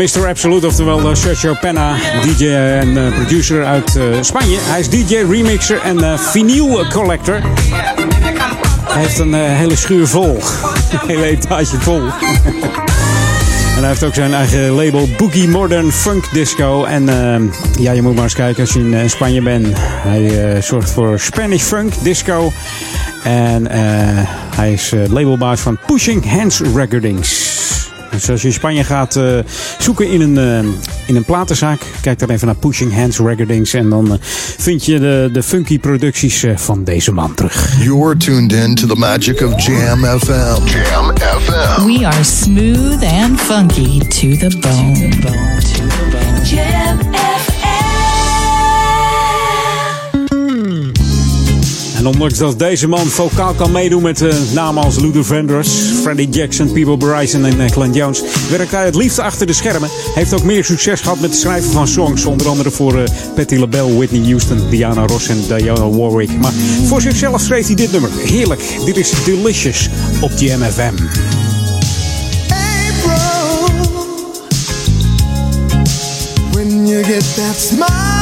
Mr. Absolute, oftewel uh, Sergio Penna, DJ en eh, producer uit eh, Spanje. Hij is DJ, remixer en eh vinyl collector. Hij heeft een eh, hele schuur vol, een hele etage vol. hij heeft ook zijn eigen label Boogie Modern Funk Disco. En eh, ja, je moet maar eens kijken als je in eh, Spanje bent. Hij eh, zorgt voor Spanish Funk Disco. En eh, hij is eh, labelbaas van Pushing Hands Recordings. Dus als je in Spanje gaat eh, zoeken in een, eh, in een platenzaak, kijk dan even naar Pushing Hands Recordings. En dan eh, vind je de, de funky producties eh, van deze man terug. You're tuned in to the magic of Jam FM. Jam FM. We are smooth and funky to the bone. En ondanks dat deze man vocaal kan meedoen met eh, namen als Luther Vandross, Freddie Jackson, Peebo Bryson en uh, Glenn Jones, werkt hij het liefst achter de schermen. Heeft ook meer succes gehad met het schrijven van songs, onder andere voor uh, Patti LaBelle, Whitney Houston, Diana Ross en Diana Warwick. Maar voor zichzelf schreef hij dit nummer. Heerlijk. Dit is Delicious op GMFM. When you get that smile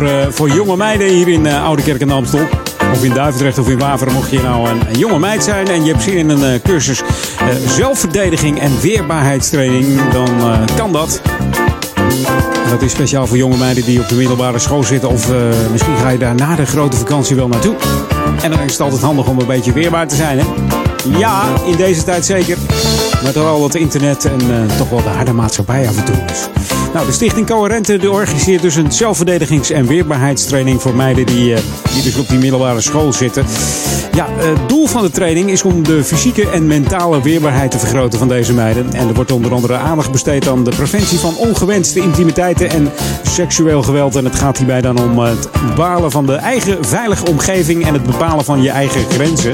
voor, uh, voor jonge meiden hier in uh, Oude Kerk en Amstel. Of in Duivendrecht of in Waveren. Mocht je nou een, een, jonge meid zijn en je hebt zin in een uh, cursus zelfverdediging en weerbaarheidstraining, dan kan dat. En dat is speciaal voor jonge meiden die op de middelbare school zitten. Of misschien ga je daar na de grote vakantie wel naartoe. En dan is het altijd handig om een beetje weerbaar te zijn, hè? Ja, in deze tijd zeker. Maar vooral het internet en uh, toch wel de harde maatschappij af en toe. Dus. Nou, de Stichting Coherente organiseert dus een zelfverdedigings- en weerbaarheidstraining voor meiden die, uh, die dus op die middelbare school zitten. Ja, het doel van de training is om de fysieke en mentale weerbaarheid te vergroten van deze meiden. En er wordt onder andere aandacht besteed aan de preventie van ongewenste intimiteiten en seksueel geweld. En het gaat hierbij dan om het bepalen van de eigen veilige omgeving en het bepalen van je eigen grenzen.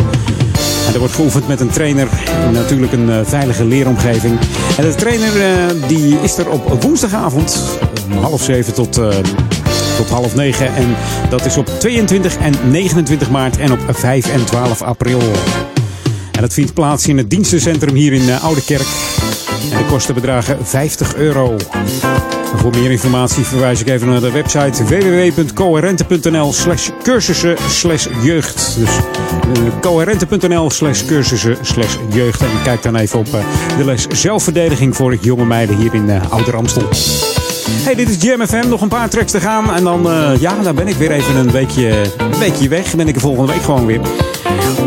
En er wordt geoefend met een trainer. Natuurlijk een uh, veilige leeromgeving. En de trainer uh, die is er op woensdagavond om half zeven tot, tot half negen. En dat is op 22 en 29 maart en op 5 en 12 april. En dat vindt plaats in het dienstencentrum hier in Oude Kerk. En de kosten bedragen 50 euro. Voor meer informatie verwijs ik even naar de website www.coherente.nl slash cursussen slash jeugd. Dus uh, coherente.nl slash cursussen slash jeugd. En kijk dan even op uh, de les zelfverdediging voor jonge meiden hier in uh, Ouder Amstel. Hey, dit is Jam FM. Nog een paar tracks te gaan. En dan, ja, dan ben ik weer even een weekje, weekje weg. Ben ik er volgende week gewoon weer.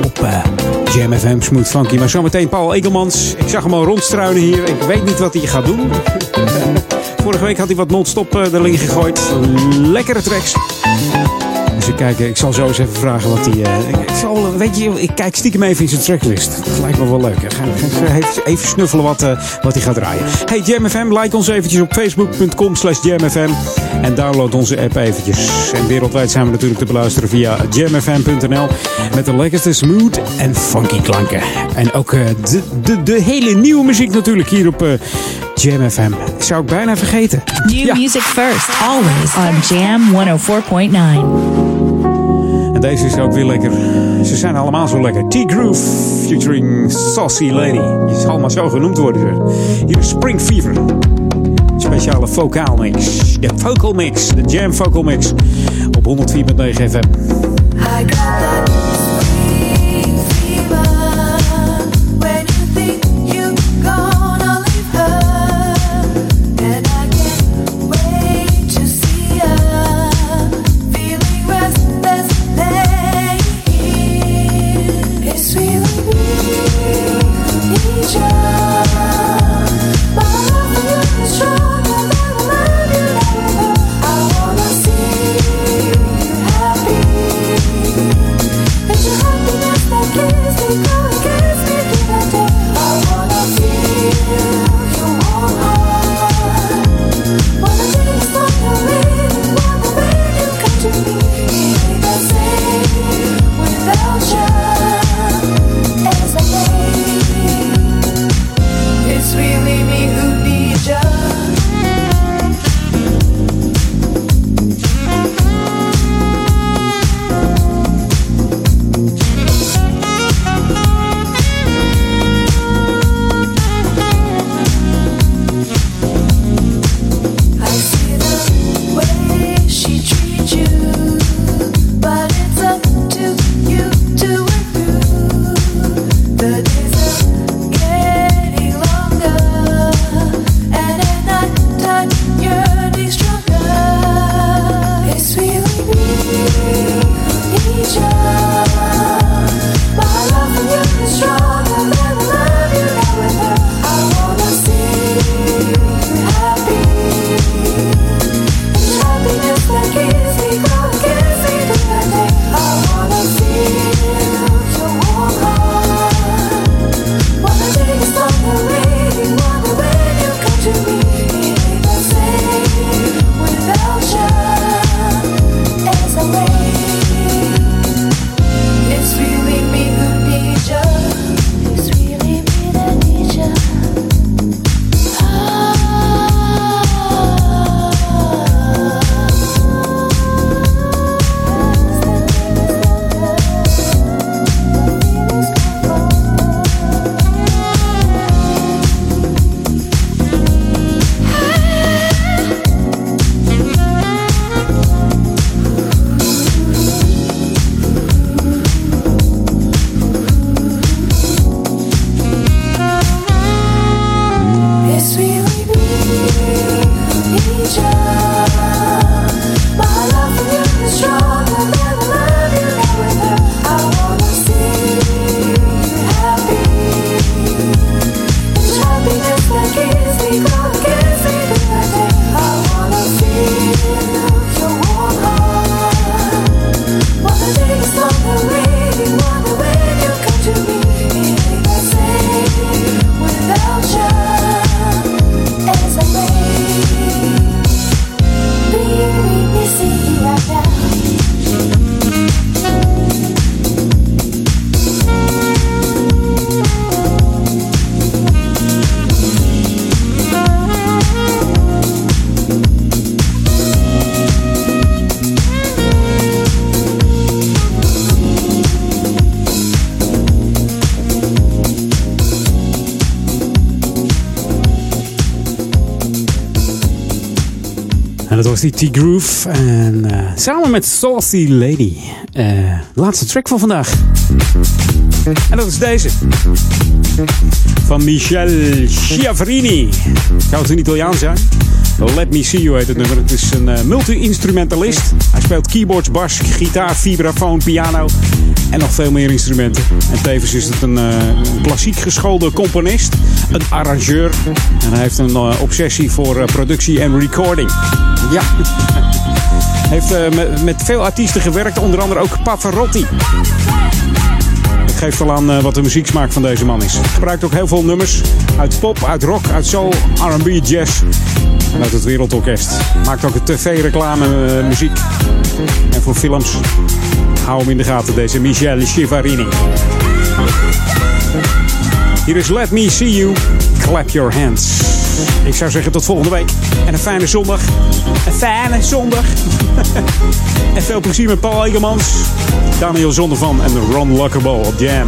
Op Jam FM, Smooth Funky. Maar zometeen Paul Egelmans. Ik zag hem al rondstruinen hier. Ik weet niet wat hij gaat doen. Vorige week had hij wat non-stop uh, erin gegooid. Lekkere tracks. Dus ik, zal zo eens even vragen wat hij. Uh, ik, weet je, ik kijk stiekem even in zijn tracklist. Dat lijkt me wel leuk. Ga, ga even snuffelen wat, uh, wat hij gaat draaien. Hey JamFM, like ons eventjes op facebook.com slash jamfm. En download onze app eventjes. En wereldwijd zijn we natuurlijk te beluisteren via jamfm.nl. Met de lekkerste smooth en funky klanken. En ook uh, de, de, de hele nieuwe muziek natuurlijk hier op Jam FM. Zou ik bijna vergeten. New ja. music first, always on Jam 104.9. En deze is ook weer lekker. Ze zijn allemaal zo lekker. T-Groove featuring Saucy Lady. Die zal maar zo genoemd worden. Hier is Spring Fever. Speciale vocaal mix. De vocal mix. De Jam vocal mix. Op 104.9 FM. I got that. Was die T-Groove. En uh, samen met Saucy Lady. Uh, laatste track van vandaag. En dat is deze. Van Michel Schiavrini. Zou het een Italiaan zijn? Let Me See You heet het nummer. Het is een uh, multi-instrumentalist. Hij speelt keyboards, bas, gitaar, vibrafoon, piano en nog veel meer instrumenten. En tevens is het een, klassiek geschoolde componist, een arrangeur. En hij heeft een obsessie voor productie en recording. Ja. Heeft met, met veel artiesten gewerkt, onder andere ook Pavarotti geeft al aan uh, wat de muzieksmaak van deze man is. Gebruikt ook heel veel nummers uit pop, uit rock, uit soul, R&B, jazz en uit het Wereldorkest. Maakt ook tv-reclame uh, muziek en voor films. Hou hem in de gaten, deze Michel Chivarini. Hier is Let Me See You, Clap Your Hands. Ik zou zeggen tot volgende week. En een fijne zondag. Een fijne zondag. en veel plezier met Paul Egermans, Daniel Zondervan en Ron Lockerball op Jam.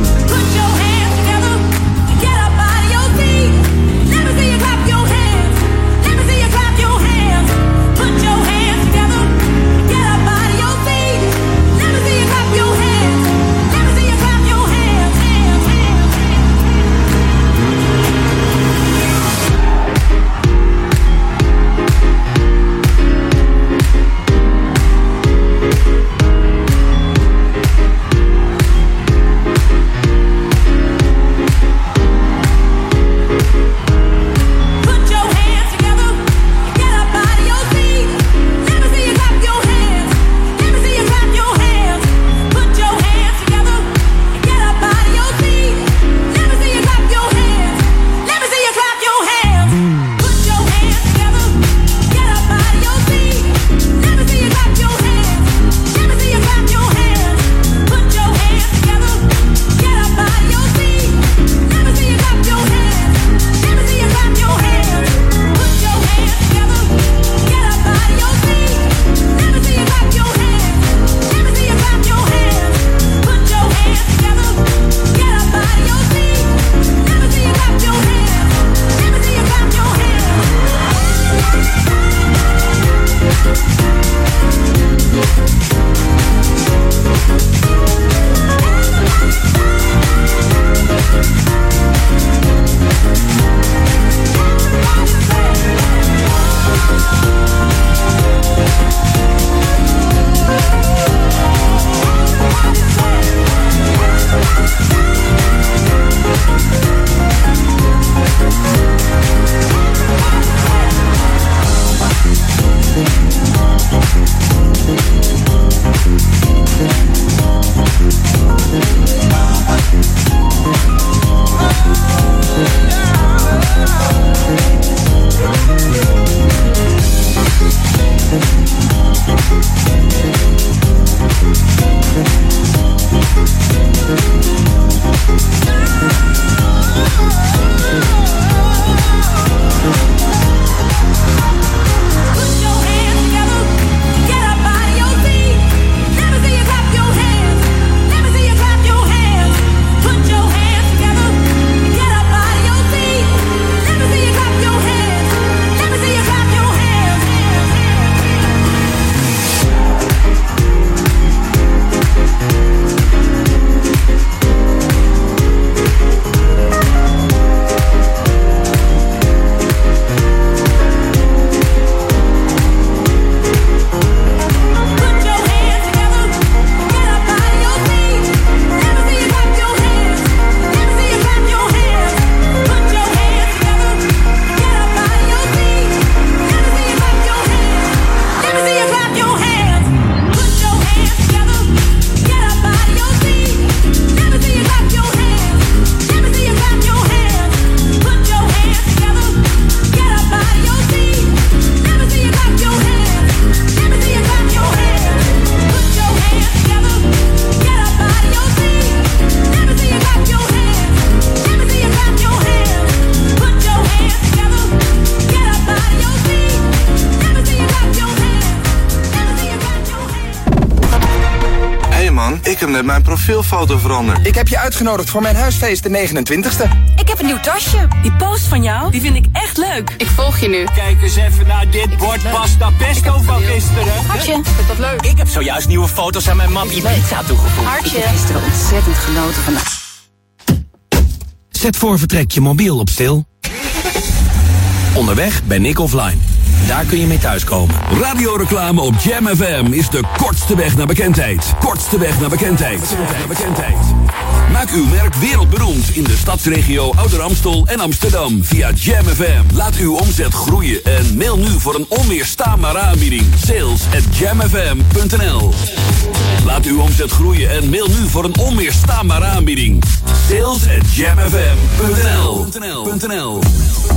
Profielfoto veranderd. Ik heb je uitgenodigd voor mijn huisfeest de 29ste. Ik heb een nieuw tasje. Die post van jou, die vind ik echt leuk. Ik volg je nu. Kijk eens even naar dit bord pasta pesto van gisteren. Hartje, vind dat leuk? Ik heb zojuist nieuwe foto's aan mijn map Ibiza toegevoegd. Hartje. Ik heb gisteren ontzettend genoten van de... Zet voor vertrek je mobiel op stil. Onderweg ben ik offline. Daar kun je mee thuiskomen. Radioreclame op Jam FM is de kortste weg naar bekendheid. Kortste weg naar bekendheid. Maak uw merk wereldberoemd in de stadsregio Ouder Amstel en Amsterdam via Jam FM. Laat uw omzet groeien en mail nu voor een onweerstaanbare aanbieding. Sales at jamfm.nl Laat uw omzet groeien en mail nu voor een onweerstaanbare aanbieding. Sales at jamfm.nl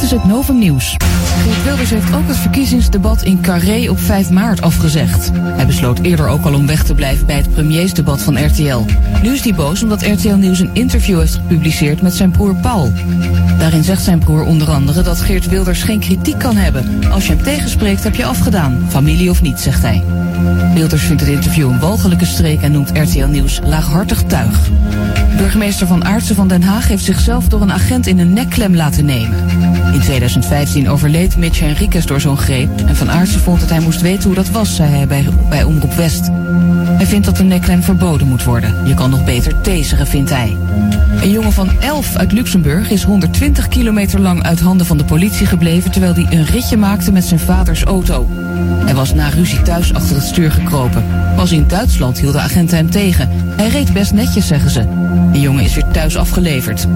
Dit is het Novum Nieuws. Geert Wilders heeft ook het verkiezingsdebat in Carré op 5 maart afgezegd. Hij besloot eerder ook al om weg te blijven bij het premiersdebat van RTL. Nu is hij boos omdat RTL Nieuws een interview heeft gepubliceerd met zijn broer Paul. Daarin zegt zijn broer onder andere dat Geert Wilders geen kritiek kan hebben. Als je hem tegenspreekt heb je afgedaan, familie of niet, zegt hij. Wilders vindt het interview een walgelijke streek en noemt RTL Nieuws laaghartig tuig. Burgemeester Van Aartsen van Den Haag heeft zichzelf door een agent in een nekklem laten nemen. In 2015 overleed Mitch Henriquez door zo'n greep en Van Aartsen vond dat hij moest weten hoe dat was, zei hij bij, bij Omroep West. Hij vindt dat de nekklem verboden moet worden. Je kan nog beter taseren, vindt hij. Een jongen van 11 uit Luxemburg is 120 kilometer lang uit handen van de politie gebleven terwijl hij een ritje maakte met zijn vaders auto. Hij was na ruzie thuis achter het stuur gekropen. Pas in Duitsland hielden agenten hem tegen. Hij reed best netjes, zeggen ze. De jongen is weer thuis afgeleverd.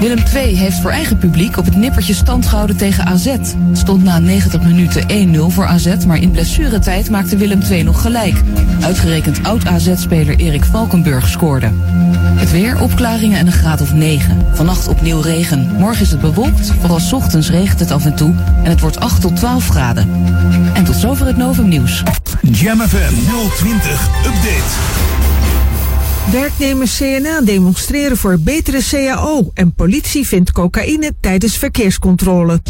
Willem II heeft voor eigen publiek op het nippertje stand gehouden tegen AZ. Stond na 90 minuten 1-0 voor AZ, maar in blessuretijd maakte Willem II nog gelijk. Uitgerekend oud-AZ-speler Erik Valkenburg scoorde. Het weer, opklaringen en een graad of 9. Vannacht opnieuw regen. Morgen is het bewolkt, vooral ochtends regent het af en toe. En het wordt 8 tot 12 graden. En tot zover het Novum Nieuws. Jam FM 020 Update. Werknemers CNA demonstreren voor betere CAO en politie vindt cocaïne tijdens verkeerscontrole.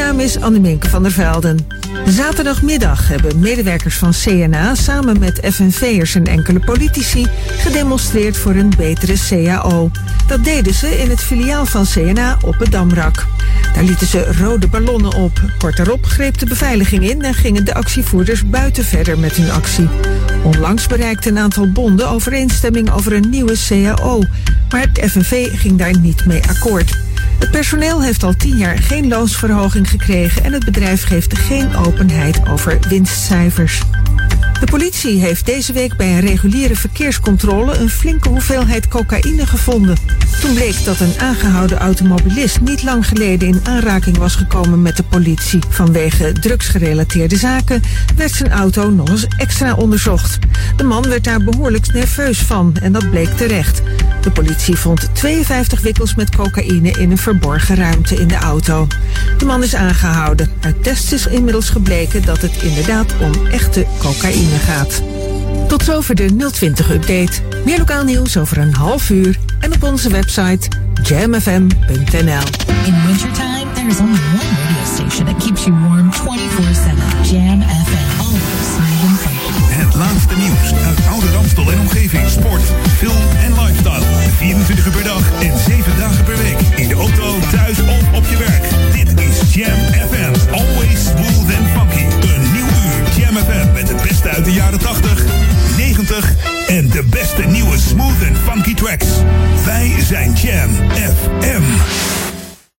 Naam is Anneminke van der Velden. Zaterdagmiddag hebben medewerkers van CNA samen met FNV'ers en enkele politici gedemonstreerd voor een betere CAO. Dat deden ze in het filiaal van CNA op het Damrak. Daar lieten ze rode ballonnen op. Kort daarop greep de beveiliging in en gingen de actievoerders buiten verder met hun actie. Onlangs bereikte een aantal bonden overeenstemming over een nieuwe CAO, maar het FNV ging daar niet mee akkoord. Het personeel heeft al tien jaar geen loonsverhoging gekregen en het bedrijf geeft geen openheid over winstcijfers. De politie heeft deze week bij een reguliere verkeerscontrole een flinke hoeveelheid cocaïne gevonden. Toen bleek dat een aangehouden automobilist niet lang geleden in aanraking was gekomen met de politie. Vanwege drugsgerelateerde zaken werd zijn auto nog eens extra onderzocht. De man werd daar behoorlijk nerveus van en dat bleek terecht. De politie vond 52 wikkels met cocaïne in een verborgen ruimte in de auto. De man is aangehouden. Uit tests is inmiddels gebleken dat het inderdaad om echte cocaïne gaat. Tot zover de 020-update. Meer lokaal nieuws over een half uur en op onze website jamfm.nl. In wintertime, there is only one radio station that keeps you warm 24-7. Jam FM. Always. Het laatste nieuws uit Oude Ramstel en omgeving. Sport, film en lifestyle. 24 uur per dag en de jaren 80, 90 en de beste nieuwe smooth en funky tracks. Wij zijn Jam FM.